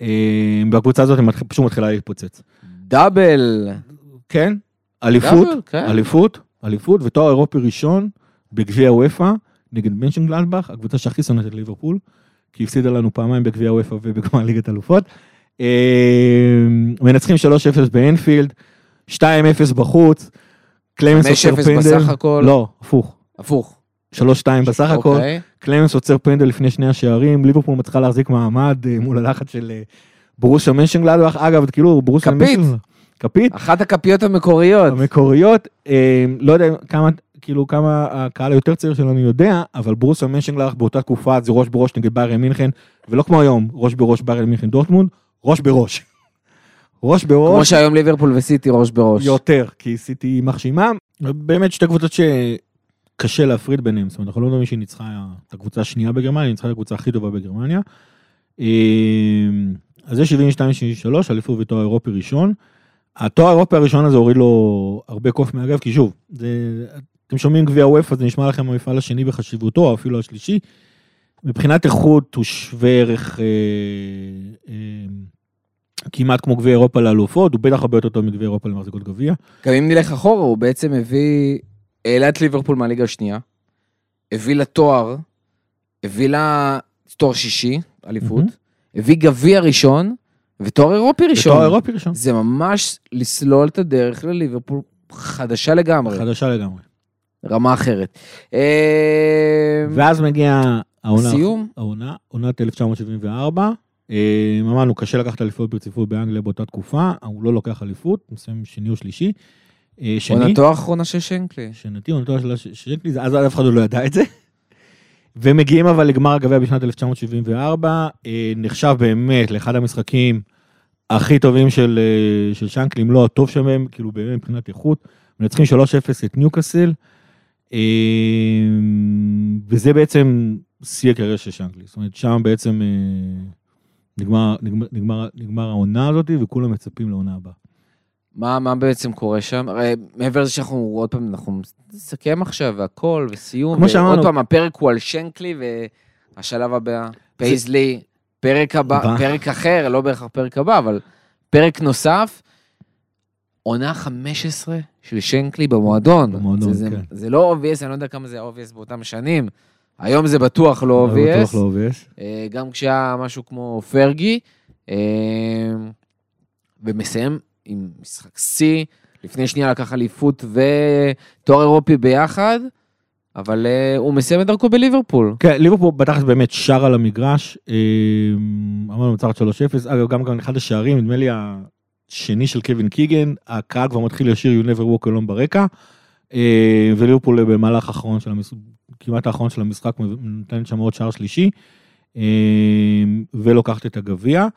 אה, והקבוצה הזאת פשוט מתחילה להתפוצץ. דאבל. כן, אליפות, דאבל, כן. אליפות, אליפות ותואר אירופי ראשון בגביע וופא נגד מנשן גלדבך, הקבוצה שהכי שונאת את ליברפול, כי הפסידה לנו פעמיים בגביע וופא ובגמר ליגת אלופות. אה, מנצחים 3-0 באנפילד, 2-0 בחוץ, קלמנס 5-0 עוצר פנדל. בסך הכל. לא, הפוך. הפוך. 3-2 בסך הכל, אוקיי. קלמנס עוצר פנדל לפני שני השערים, ליברפול מצליחה להחזיק מעמד אה, מול הלחץ של אה, ברוסיה מנשנגלדבך, אגב, כאילו, ברוסיה כפית. כפית, אחת הכפיות המקוריות. המקוריות, אה, לא יודע כמה, כאילו כמה הקהל היותר צעיר שלנו יודע, אבל ברוסיה מנשנגלדבך באותה תקופה זה ראש בראש נגד ביירן מינכן, ולא כמו היום, ראש בראש ביירן מינכן דורטמונד, ראש בראש. [laughs] ראש כמו בראש, שהיום ליברפול וסיטי ראש בראש. יותר, כי סיטי מחשימה, באמת שתי קבוצות שקשה להפריד ביניהם, זאת אומרת, אנחנו לא מדברים שהיא ניצחה את הקבוצה השנייה בגרמניה, היא ניצחה את הקבוצה הכי טובה בגרמניה. אז זה 72-73, אליפות ותואר אירופי ראשון. התואר האירופי הראשון הזה הוריד לו הרבה קוף מהגב, כי שוב, זה, אתם שומעים גביע וופא, זה נשמע לכם המפעל השני בחשיבותו, או אפילו השלישי. מבחינת איכות הוא שווה ערך אה, אה, כמעט כמו גביע אירופה לאלופות, הוא בטח הרבה יותר טוב מגביע אירופה למחזיקות גביע. גם אם נלך אחורה, הוא בעצם הביא, העלה את ליברפול מהליגה השנייה, הביא לה תואר, הביא לה תואר שישי, אליפות, מהמם. הביא גביע ראשון, ותואר אירופי ראשון. ותואר אירופי ראשון. זה ממש לסלול את הדרך לליברפול חדשה לגמרי, חדשה לגמרי. רמה אחרת. אה, ואז מגיע העונה, סיום? העונה, עונת 1974. אה, אמרנו, קשה לקחת אליפות ברציפות באנגליה באותה תקופה, הוא לא לוקח אליפות, מסיים שני או שלישי. אה, שני, עונתו האחרונה של שנקלי. שנתי, עונתו של שקלי, זה- אז אף אחד לא ידע את זה. ומגיעים אבל לגמר הגביע בשנת 1974, אה, נחשב באמת לאחד המשחקים הכי טובים של, אה, של שנקלי, אם לא הטוב שלהם, כאילו באמת מבחינת איכות. מנצחים 3-0 את ניוקאסל, אה, וזה בעצם שיא הקריירה של שנקלי. זאת אומרת, שם בעצם נגמר, נגמר, נגמר, נגמר העונה הזאת, וכולם מצפים לעונה הבאה. מה, מה בעצם קורה שם? הרי מעבר לזה שאנחנו עוד פעם, אנחנו נסכם עכשיו והכל, וסיום. כמו שאמרנו- ועוד פעם, הפרק הוא על שנקלי, והשלב הבא, פייזלי, פרק הבא, הבא. פרק אחר, לא בהכרח פרק הבא, אבל פרק נוסף, עונה 15 של שנקלי במועדון. במועדון, זה, כן. זה, זה לא obvious, אני לא יודע כמה זה obvious באותם שנים. היום זה בטוח לא אבל בטוח obvious. לא obvious. אה, גם כשהיה משהו כמו פרגי, אה, ומסיים עם משחק שיא, לפני שנייה לקח אליפות ותואר אירופי ביחד, אבל אה, הוא מסיים את דרכו בליברפול. כן, ליברפול בתכלס באמת שר על המגרש, אה, אמרנו מצחת 3-0, אגב גם גם אחד השערים, נדמה לי השני של קווין קיגן, הקהל כבר מתחיל לשיר You never walk alone ברקע, אה, וליברפול במהלך האחרון של המשחק, כמעט האחרון של המשחק, נותנת שם עוד שער שלישי, ולוקחת את הגביע.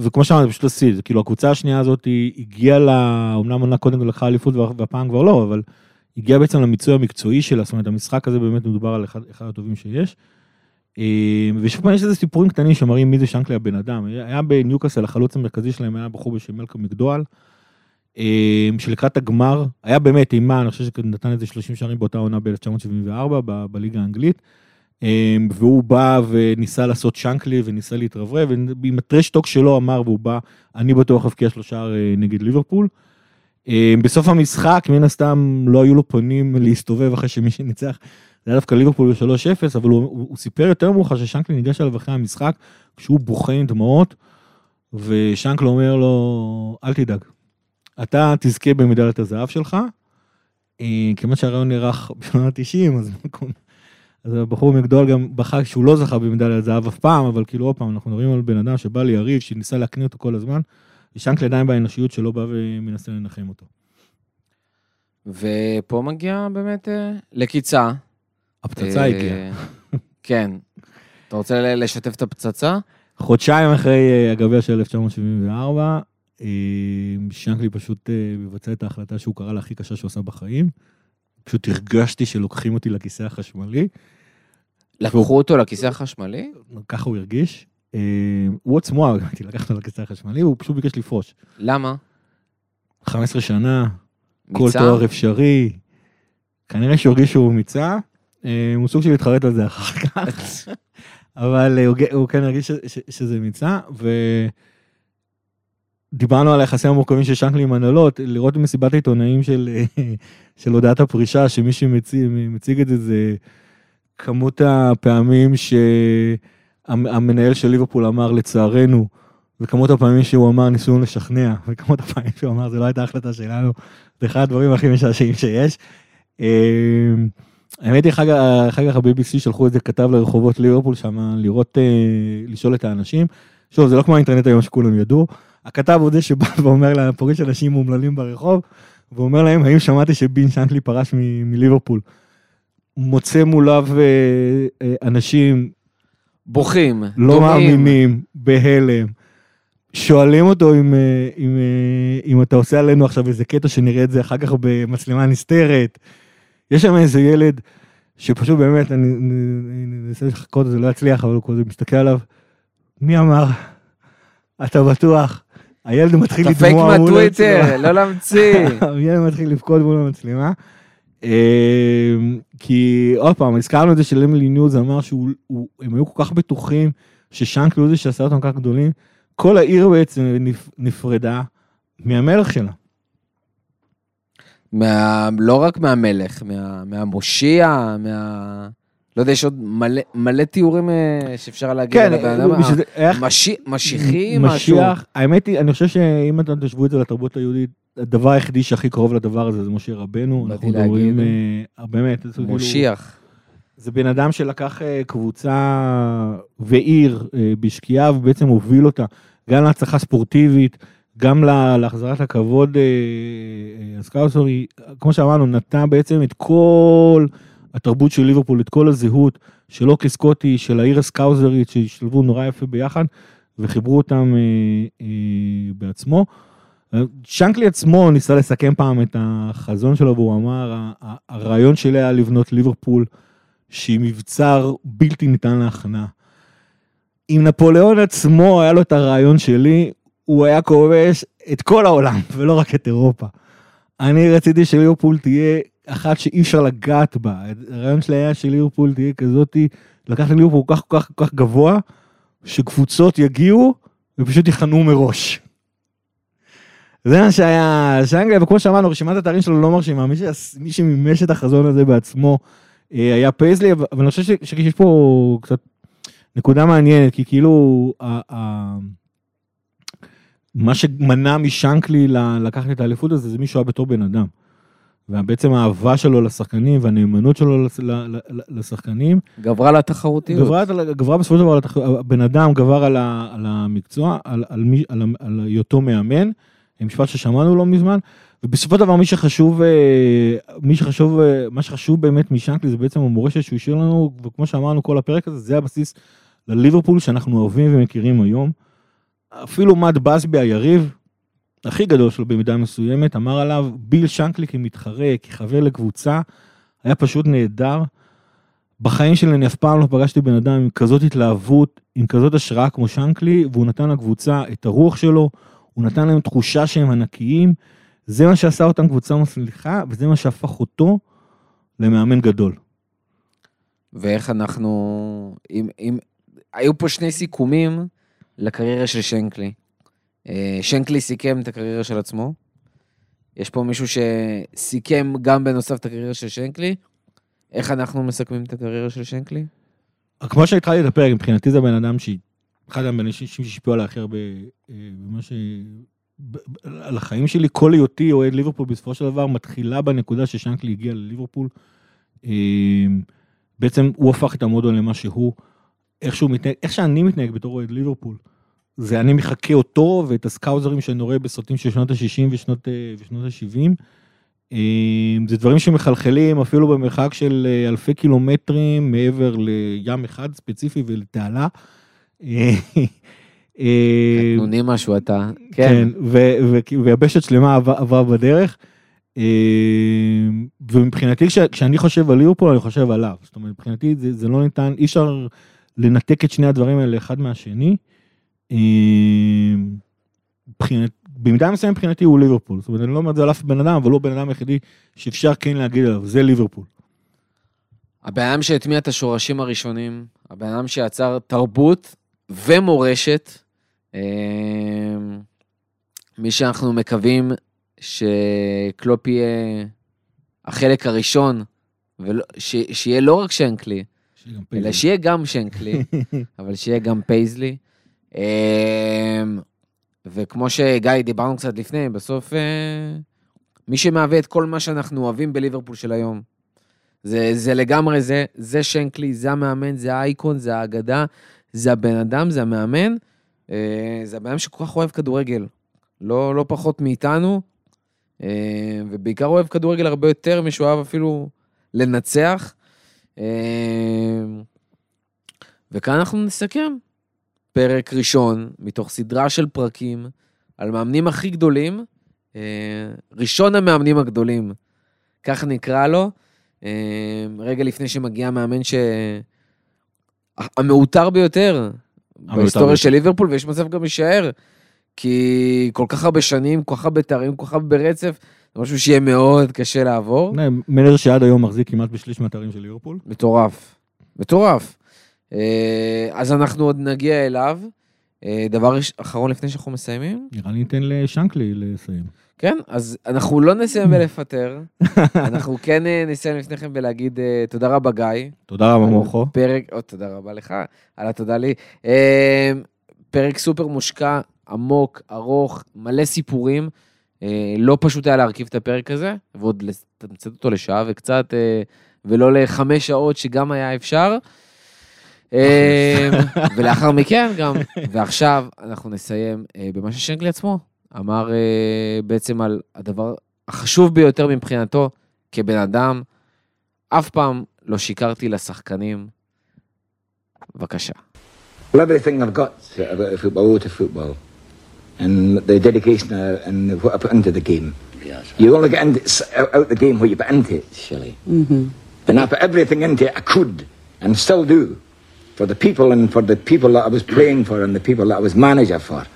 וכמו שאמרתי, פשוט זה כאילו הקבוצה השנייה הזאת הגיעה לה, אמנם עונה קודם לקחה אליפות וה- והפעם כבר לא, אבל הגיעה בעצם למיצוי המקצועי שלה, זאת אומרת המשחק הזה באמת מדובר על אחד, אחד הטובים שיש. אה, ושוב פעם יש איזה סיפורים קטנים שמראים מי זה שנקלי הבן אדם. היה בניוקאסל החלוץ המרכזי שלהם היה בחור בשם מלקום מקדואל, אה, שלקראת הגמר היה באמת אימה, אני חושב שנתן איזה 30 שערים באותה עונה ב-1974 ב- בליגה האנגלית. אה, והוא בא וניסה לעשות שנקלי וניסה להתרברב, ועם הטרשטוק שלו אמר, והוא בא, אני בטוח אבקיע שלושה אה, נגד ליברפול. אה, בסוף המשחק, מן הסתם, לא היו לו פנים להסתובב אחרי שמי שניצח, זה היה דווקא ליברפול ב-3-0, אבל הוא, הוא, הוא סיפר יותר מאוחר ששנקלי ניגש אליו אחרי המשחק, כשהוא בוכה עם דמעות, ושנקל אומר לו, אל תדאג, אתה תזכה במדליית הזהב שלך, אה, כיוון שהרעיון נערך בשנות ה-90, אז אז הבחור מגדול גם בחג שהוא לא זכה במדליית זהב אף פעם, אבל כאילו עוד פעם, אנחנו מדברים על בן אדם שבא ליריב, שניסה להקניא אותו כל הזמן, ושאנקל עדיין באנושיות שלא בא ומנסה לנחם אותו. ופה מגיע באמת אה, לקיצה. הפצצה אה, הגיעה. [laughs] כן. אתה רוצה לשתף את הפצצה? חודשיים אחרי אה, הגביע של 1974, אה, שנקלי פשוט מבצע את ההחלטה שהוא קרא לה הכי קשה שהוא עשה בחיים. פשוט הרגשתי שלוקחים אותי לכיסא החשמלי, לקחו אותו לכיסא החשמלי? ככה הוא הרגיש. אה, הוא עצמו, [laughs] אמרתי, לקח אותו לכיסא החשמלי, הוא פשוט ביקש לפרוש. למה? 15 שנה, כל מיצה? תואר אפשרי. כנראה שהוא הרגיש שהוא מיצה, אה, הוא סוג של התחרט על זה אחר כך, [laughs] אבל אה, הוא, כן הרגיש ש, ש, שזה מיצה, ודיברנו על היחסים המורכבים של שנקלי עם הנהלות, לראות במסיבת העיתונאים של, [laughs] של הודעת הפרישה, שמי שמציג מציג את זה זה כמות הפעמים שהמנהל של ליברפול אמר לצערנו, וכמות הפעמים שהוא אמר ניסינו לשכנע, [laughs] וכמות הפעמים שהוא אמר זה לא הייתה החלטה שלנו, זה אחד הדברים הכי משעשעים שיש. אה, האמת היא, אחר כך ה-BBC שלחו איזה כתב לרחובות ליברפול שם, לראות, אה, לשאול את האנשים. שוב, זה לא כמו האינטרנט היום שכולם ידעו. הכתב הוא זה שבא ואומר לה, פוגש אנשים אומללים ברחוב, ואומר להם, האם שמעתי שבין שנקלי פרש מ- מליברפול? מוצא מוליו אה, אה, אנשים בוכים. לא דומעים. מאמינים, בהלם. שואלים אותו אם, אה, אם, אה, אם אתה עושה עלינו עכשיו איזה קטע שנראה את זה אחר כך במצלמה נסתרת. יש שם איזה ילד שפשוט באמת, אני אנסה לחכות, זה לא יצליח, אבל הוא כזה מסתכל עליו, מי אמר? אתה בטוח? הילד מתחיל לדמוע מול מהטוויטר, המצלמה. לא להמציא. [laughs] הילד מתחיל לבכות מול המצלמה. אה, כי עוד פעם, הזכרנו את זה של אמלין יוז אמר שהם היו כל כך בטוחים ששאנקלי הוא זה שעשה אותם כך גדולים. כל העיר בעצם נפ- נפרדה מהמלך שלה. מה, לא רק מהמלך, מה, מהמושיע, מה... לא יודע, יש עוד מלא, מלא תיאורים אה, שאפשר להגיד כן, על הבן אדם. בשביל זה- היה- משי- משיחי משהו. משיח, האמת היא, אני חושב שאם אתם תשוו את זה לתרבות היהודית, הדבר היחידי שהכי קרוב לדבר הזה זה משה רבנו. באתי אנחנו מדברים. אה, באמת, זה כאילו- מושיח. זה בן אדם שלקח אה, קבוצה ועיר בשקיעה ובעצם הוביל אותה גם להצלחה ספורטיבית, גם לה- להחזרת הכבוד אה, הסקאוסרי, כמו שאמרנו, נתן בעצם את כל התרבות של ליברפול, את כל הזהות של אוקי סקוטי, של העיר הסקאוזרית, שהשתלבו נורא יפה ביחד וחיברו אותם אה, אה, בעצמו. שנקלי עצמו ניסה לסכם פעם את החזון שלו והוא אמר, "ה- ה- הרעיון שלי היה לבנות ליברפול שהיא מבצר בלתי ניתן להכנעה. אם נפוליאון עצמו היה לו את הרעיון שלי, הוא היה כובש את כל העולם, [laughs] ולא רק את אירופה. אני רציתי שליברפול תהיה אחת שאי אפשר לגעת בה. הרעיון שלי היה שליברפול תהיה כזאתי, לקחת ליברפול כל כך כל כך כל כך גבוה, שקבוצות יגיעו ופשוט יכנעו מראש. זה מה שהיה שאנגליה, וכמו שאמרנו, רשימת התארים שלו לא מרשימה, מי, שעש- מי שמימש את החזון הזה בעצמו אה, היה פייזלי, אבל אני חושב ש- שיש פה קצת נקודה מעניינת, כי כאילו, ה- ה- מה שמנע משנקלי לקחת את האליפות הזה, זה מי שהוא היה בתור בן אדם. ובעצם האהבה שלו לשחקנים והנאמנות שלו לשחקנים, גברה על התחרותיות. גברה, גברה בסופו של דבר, על הבן אדם גבר על, ה, על המקצוע, על, על, מי, על, על היותו מאמן, משפט ששמענו לא מזמן, ובסופו של דבר מי שחשוב, אה, מי שחשוב, אה, מה שחשוב באמת משנקלי זה בעצם המורשת שהוא השאיר לנו, וכמו שאמרנו כל הפרק הזה, זה הבסיס לליברפול שאנחנו אוהבים ומכירים היום. אפילו מאט בסבי היריב, הכי גדול שלו במידה מסוימת, אמר עליו, ביל שנקלי כמתחרה, כחבר לקבוצה, היה פשוט נהדר. בחיים שלי אני אף פעם לא פגשתי בן אדם עם כזאת התלהבות, עם כזאת השראה כמו שנקלי, והוא נתן לקבוצה את הרוח שלו, הוא נתן להם תחושה שהם ענקיים. זה מה שעשה אותם קבוצה מצליחה, וזה מה שהפך אותו למאמן גדול. ואיך אנחנו... אם, אם... היו פה שני סיכומים לקריירה של שנקלי. אה, שנקלי סיכם את הקריירה של עצמו. יש פה מישהו שסיכם גם בנוסף את הקריירה של שנקלי. איך אנחנו מסכמים את הקריירה של שנקלי? כמו שהתחלתי את הפרק, מבחינתי זה בן אדם שהיא אחד האנשים שהשפיעו עליי הכי הרבה אה, על החיים שלי, כל היותי אוהד ליברפול בסופו של דבר מתחילה בנקודה ששנקלי הגיע לליברפול. אה, בעצם הוא הפך את המועדון למה שהוא, איך שהוא מתנהג, איך שאני מתנהג בתור אוהד ליברפול. זה אני מחקה אותו ואת הסקאוזרים שאני רואה בסרטים של שנות ה-60 ושנות, אה, ושנות ה-70. זה דברים שמחלחלים אפילו במרחק של אה, אלפי קילומטרים מעבר לים אחד ספציפי ולתעלה. קטנוני משהו אתה, כן, ויבשת שלמה עברה בדרך. ומבחינתי כשאני חושב על ליברפול אני חושב עליו, זאת אומרת מבחינתי זה, זה לא ניתן, אי אפשר לנתק את שני הדברים האלה אחד מהשני. מבחינת, במידה מסוימת מבחינתי הוא ליברפול, זאת אומרת אני לא אומר את זה על אף בן אדם, אבל לא בן אדם היחידי שאפשר כן להגיד עליו, זה ליברפול. הבן אדם שהטמיע את השורשים הראשונים, הבן אדם שיצר תרבות ומורשת, מי שאנחנו מקווים שקלופ יהיה החלק הראשון, ולא, ש, שיהיה לא רק שנקלי, אלא שיהיה גם שנקלי, [laughs] אבל שיהיה גם פייזלי. אמ, וכמו שגיא, דיברנו קצת לפני, בסוף אה, מי שמהווה את כל מה שאנחנו אוהבים בליברפול של היום. זה, זה לגמרי זה, זה שנקלי, זה המאמן, זה האייקון, זה האגדה, זה הבן אדם, זה המאמן, אה, זה הבן אדם שכל כך אוהב כדורגל. לא, לא פחות מאיתנו, אה, ובעיקר אוהב כדורגל הרבה יותר משהוא אוהב אפילו לנצח. וכאן אנחנו נסכם. פרק ראשון מתוך סדרה של פרקים על מאמנים הכי גדולים, אה, ראשון המאמנים הגדולים, כך נקרא לו, אה, רגע לפני שמגיע המאמן ש... המעוטר ביותר בהיסטוריה של ליברפול, ויש מצב גם יישאר, כי כל כך הרבה שנים, כל כך הרבה תארים, כל כך הרבה ברצף, זה משהו שיהיה מאוד קשה לעבור. מלר שעד היום מחזיק כמעט בשליש מהתארים של ליברפול. מטורף, מטורף. אה, אז אנחנו עוד נגיע אליו. אה, דבר אחרון לפני שאנחנו מסיימים? נראה לי ניתן לשנקלי לסיים. כן, אז אנחנו לא נסיים בלפטר, [laughs] אנחנו כן אה, נסיים לפני כן בלהגיד תודה רבה גיא. תודה רבה מוחו. פרק, עוד תודה רבה לך, על התודה לי. פרק סופר מושקע, עמוק, ארוך, מלא סיפורים. לא פשוט היה להרכיב את הפרק הזה, ועוד לתמצת אותו לשעה וקצת, ולא לחמש שעות שגם היה אפשר. אמ, ולאחר מכן גם, ועכשיו אנחנו נסיים אה, במה ששנקלי עצמו אמר אה, בעצם על הדבר החשוב ביותר מבחינתו כבן אדם, אף פעם לא שיקרתי לשחקנים. בבקשה. everything I've got about football to football and the dedication and what I put into the game. Yes, you only get into, out the game what you put into it, Shelley. Mm-hmm. And I put everything into it I could and still do. For the people and for the people that I was playing for and the people that I was manager for.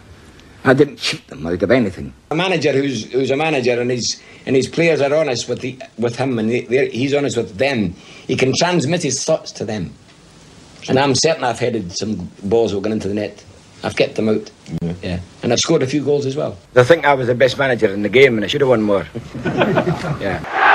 I didn't cheat them out of anything. A manager who's who's a manager and his and his players are honest with the with him and they, he's honest with them. He can transmit his thoughts to them. And I'm certain I've headed some balls that were going into the net. I've kept them out. Yeah. yeah. And I've scored a few goals as well. I think I was the best manager in the game and I should have won more. [laughs] yeah.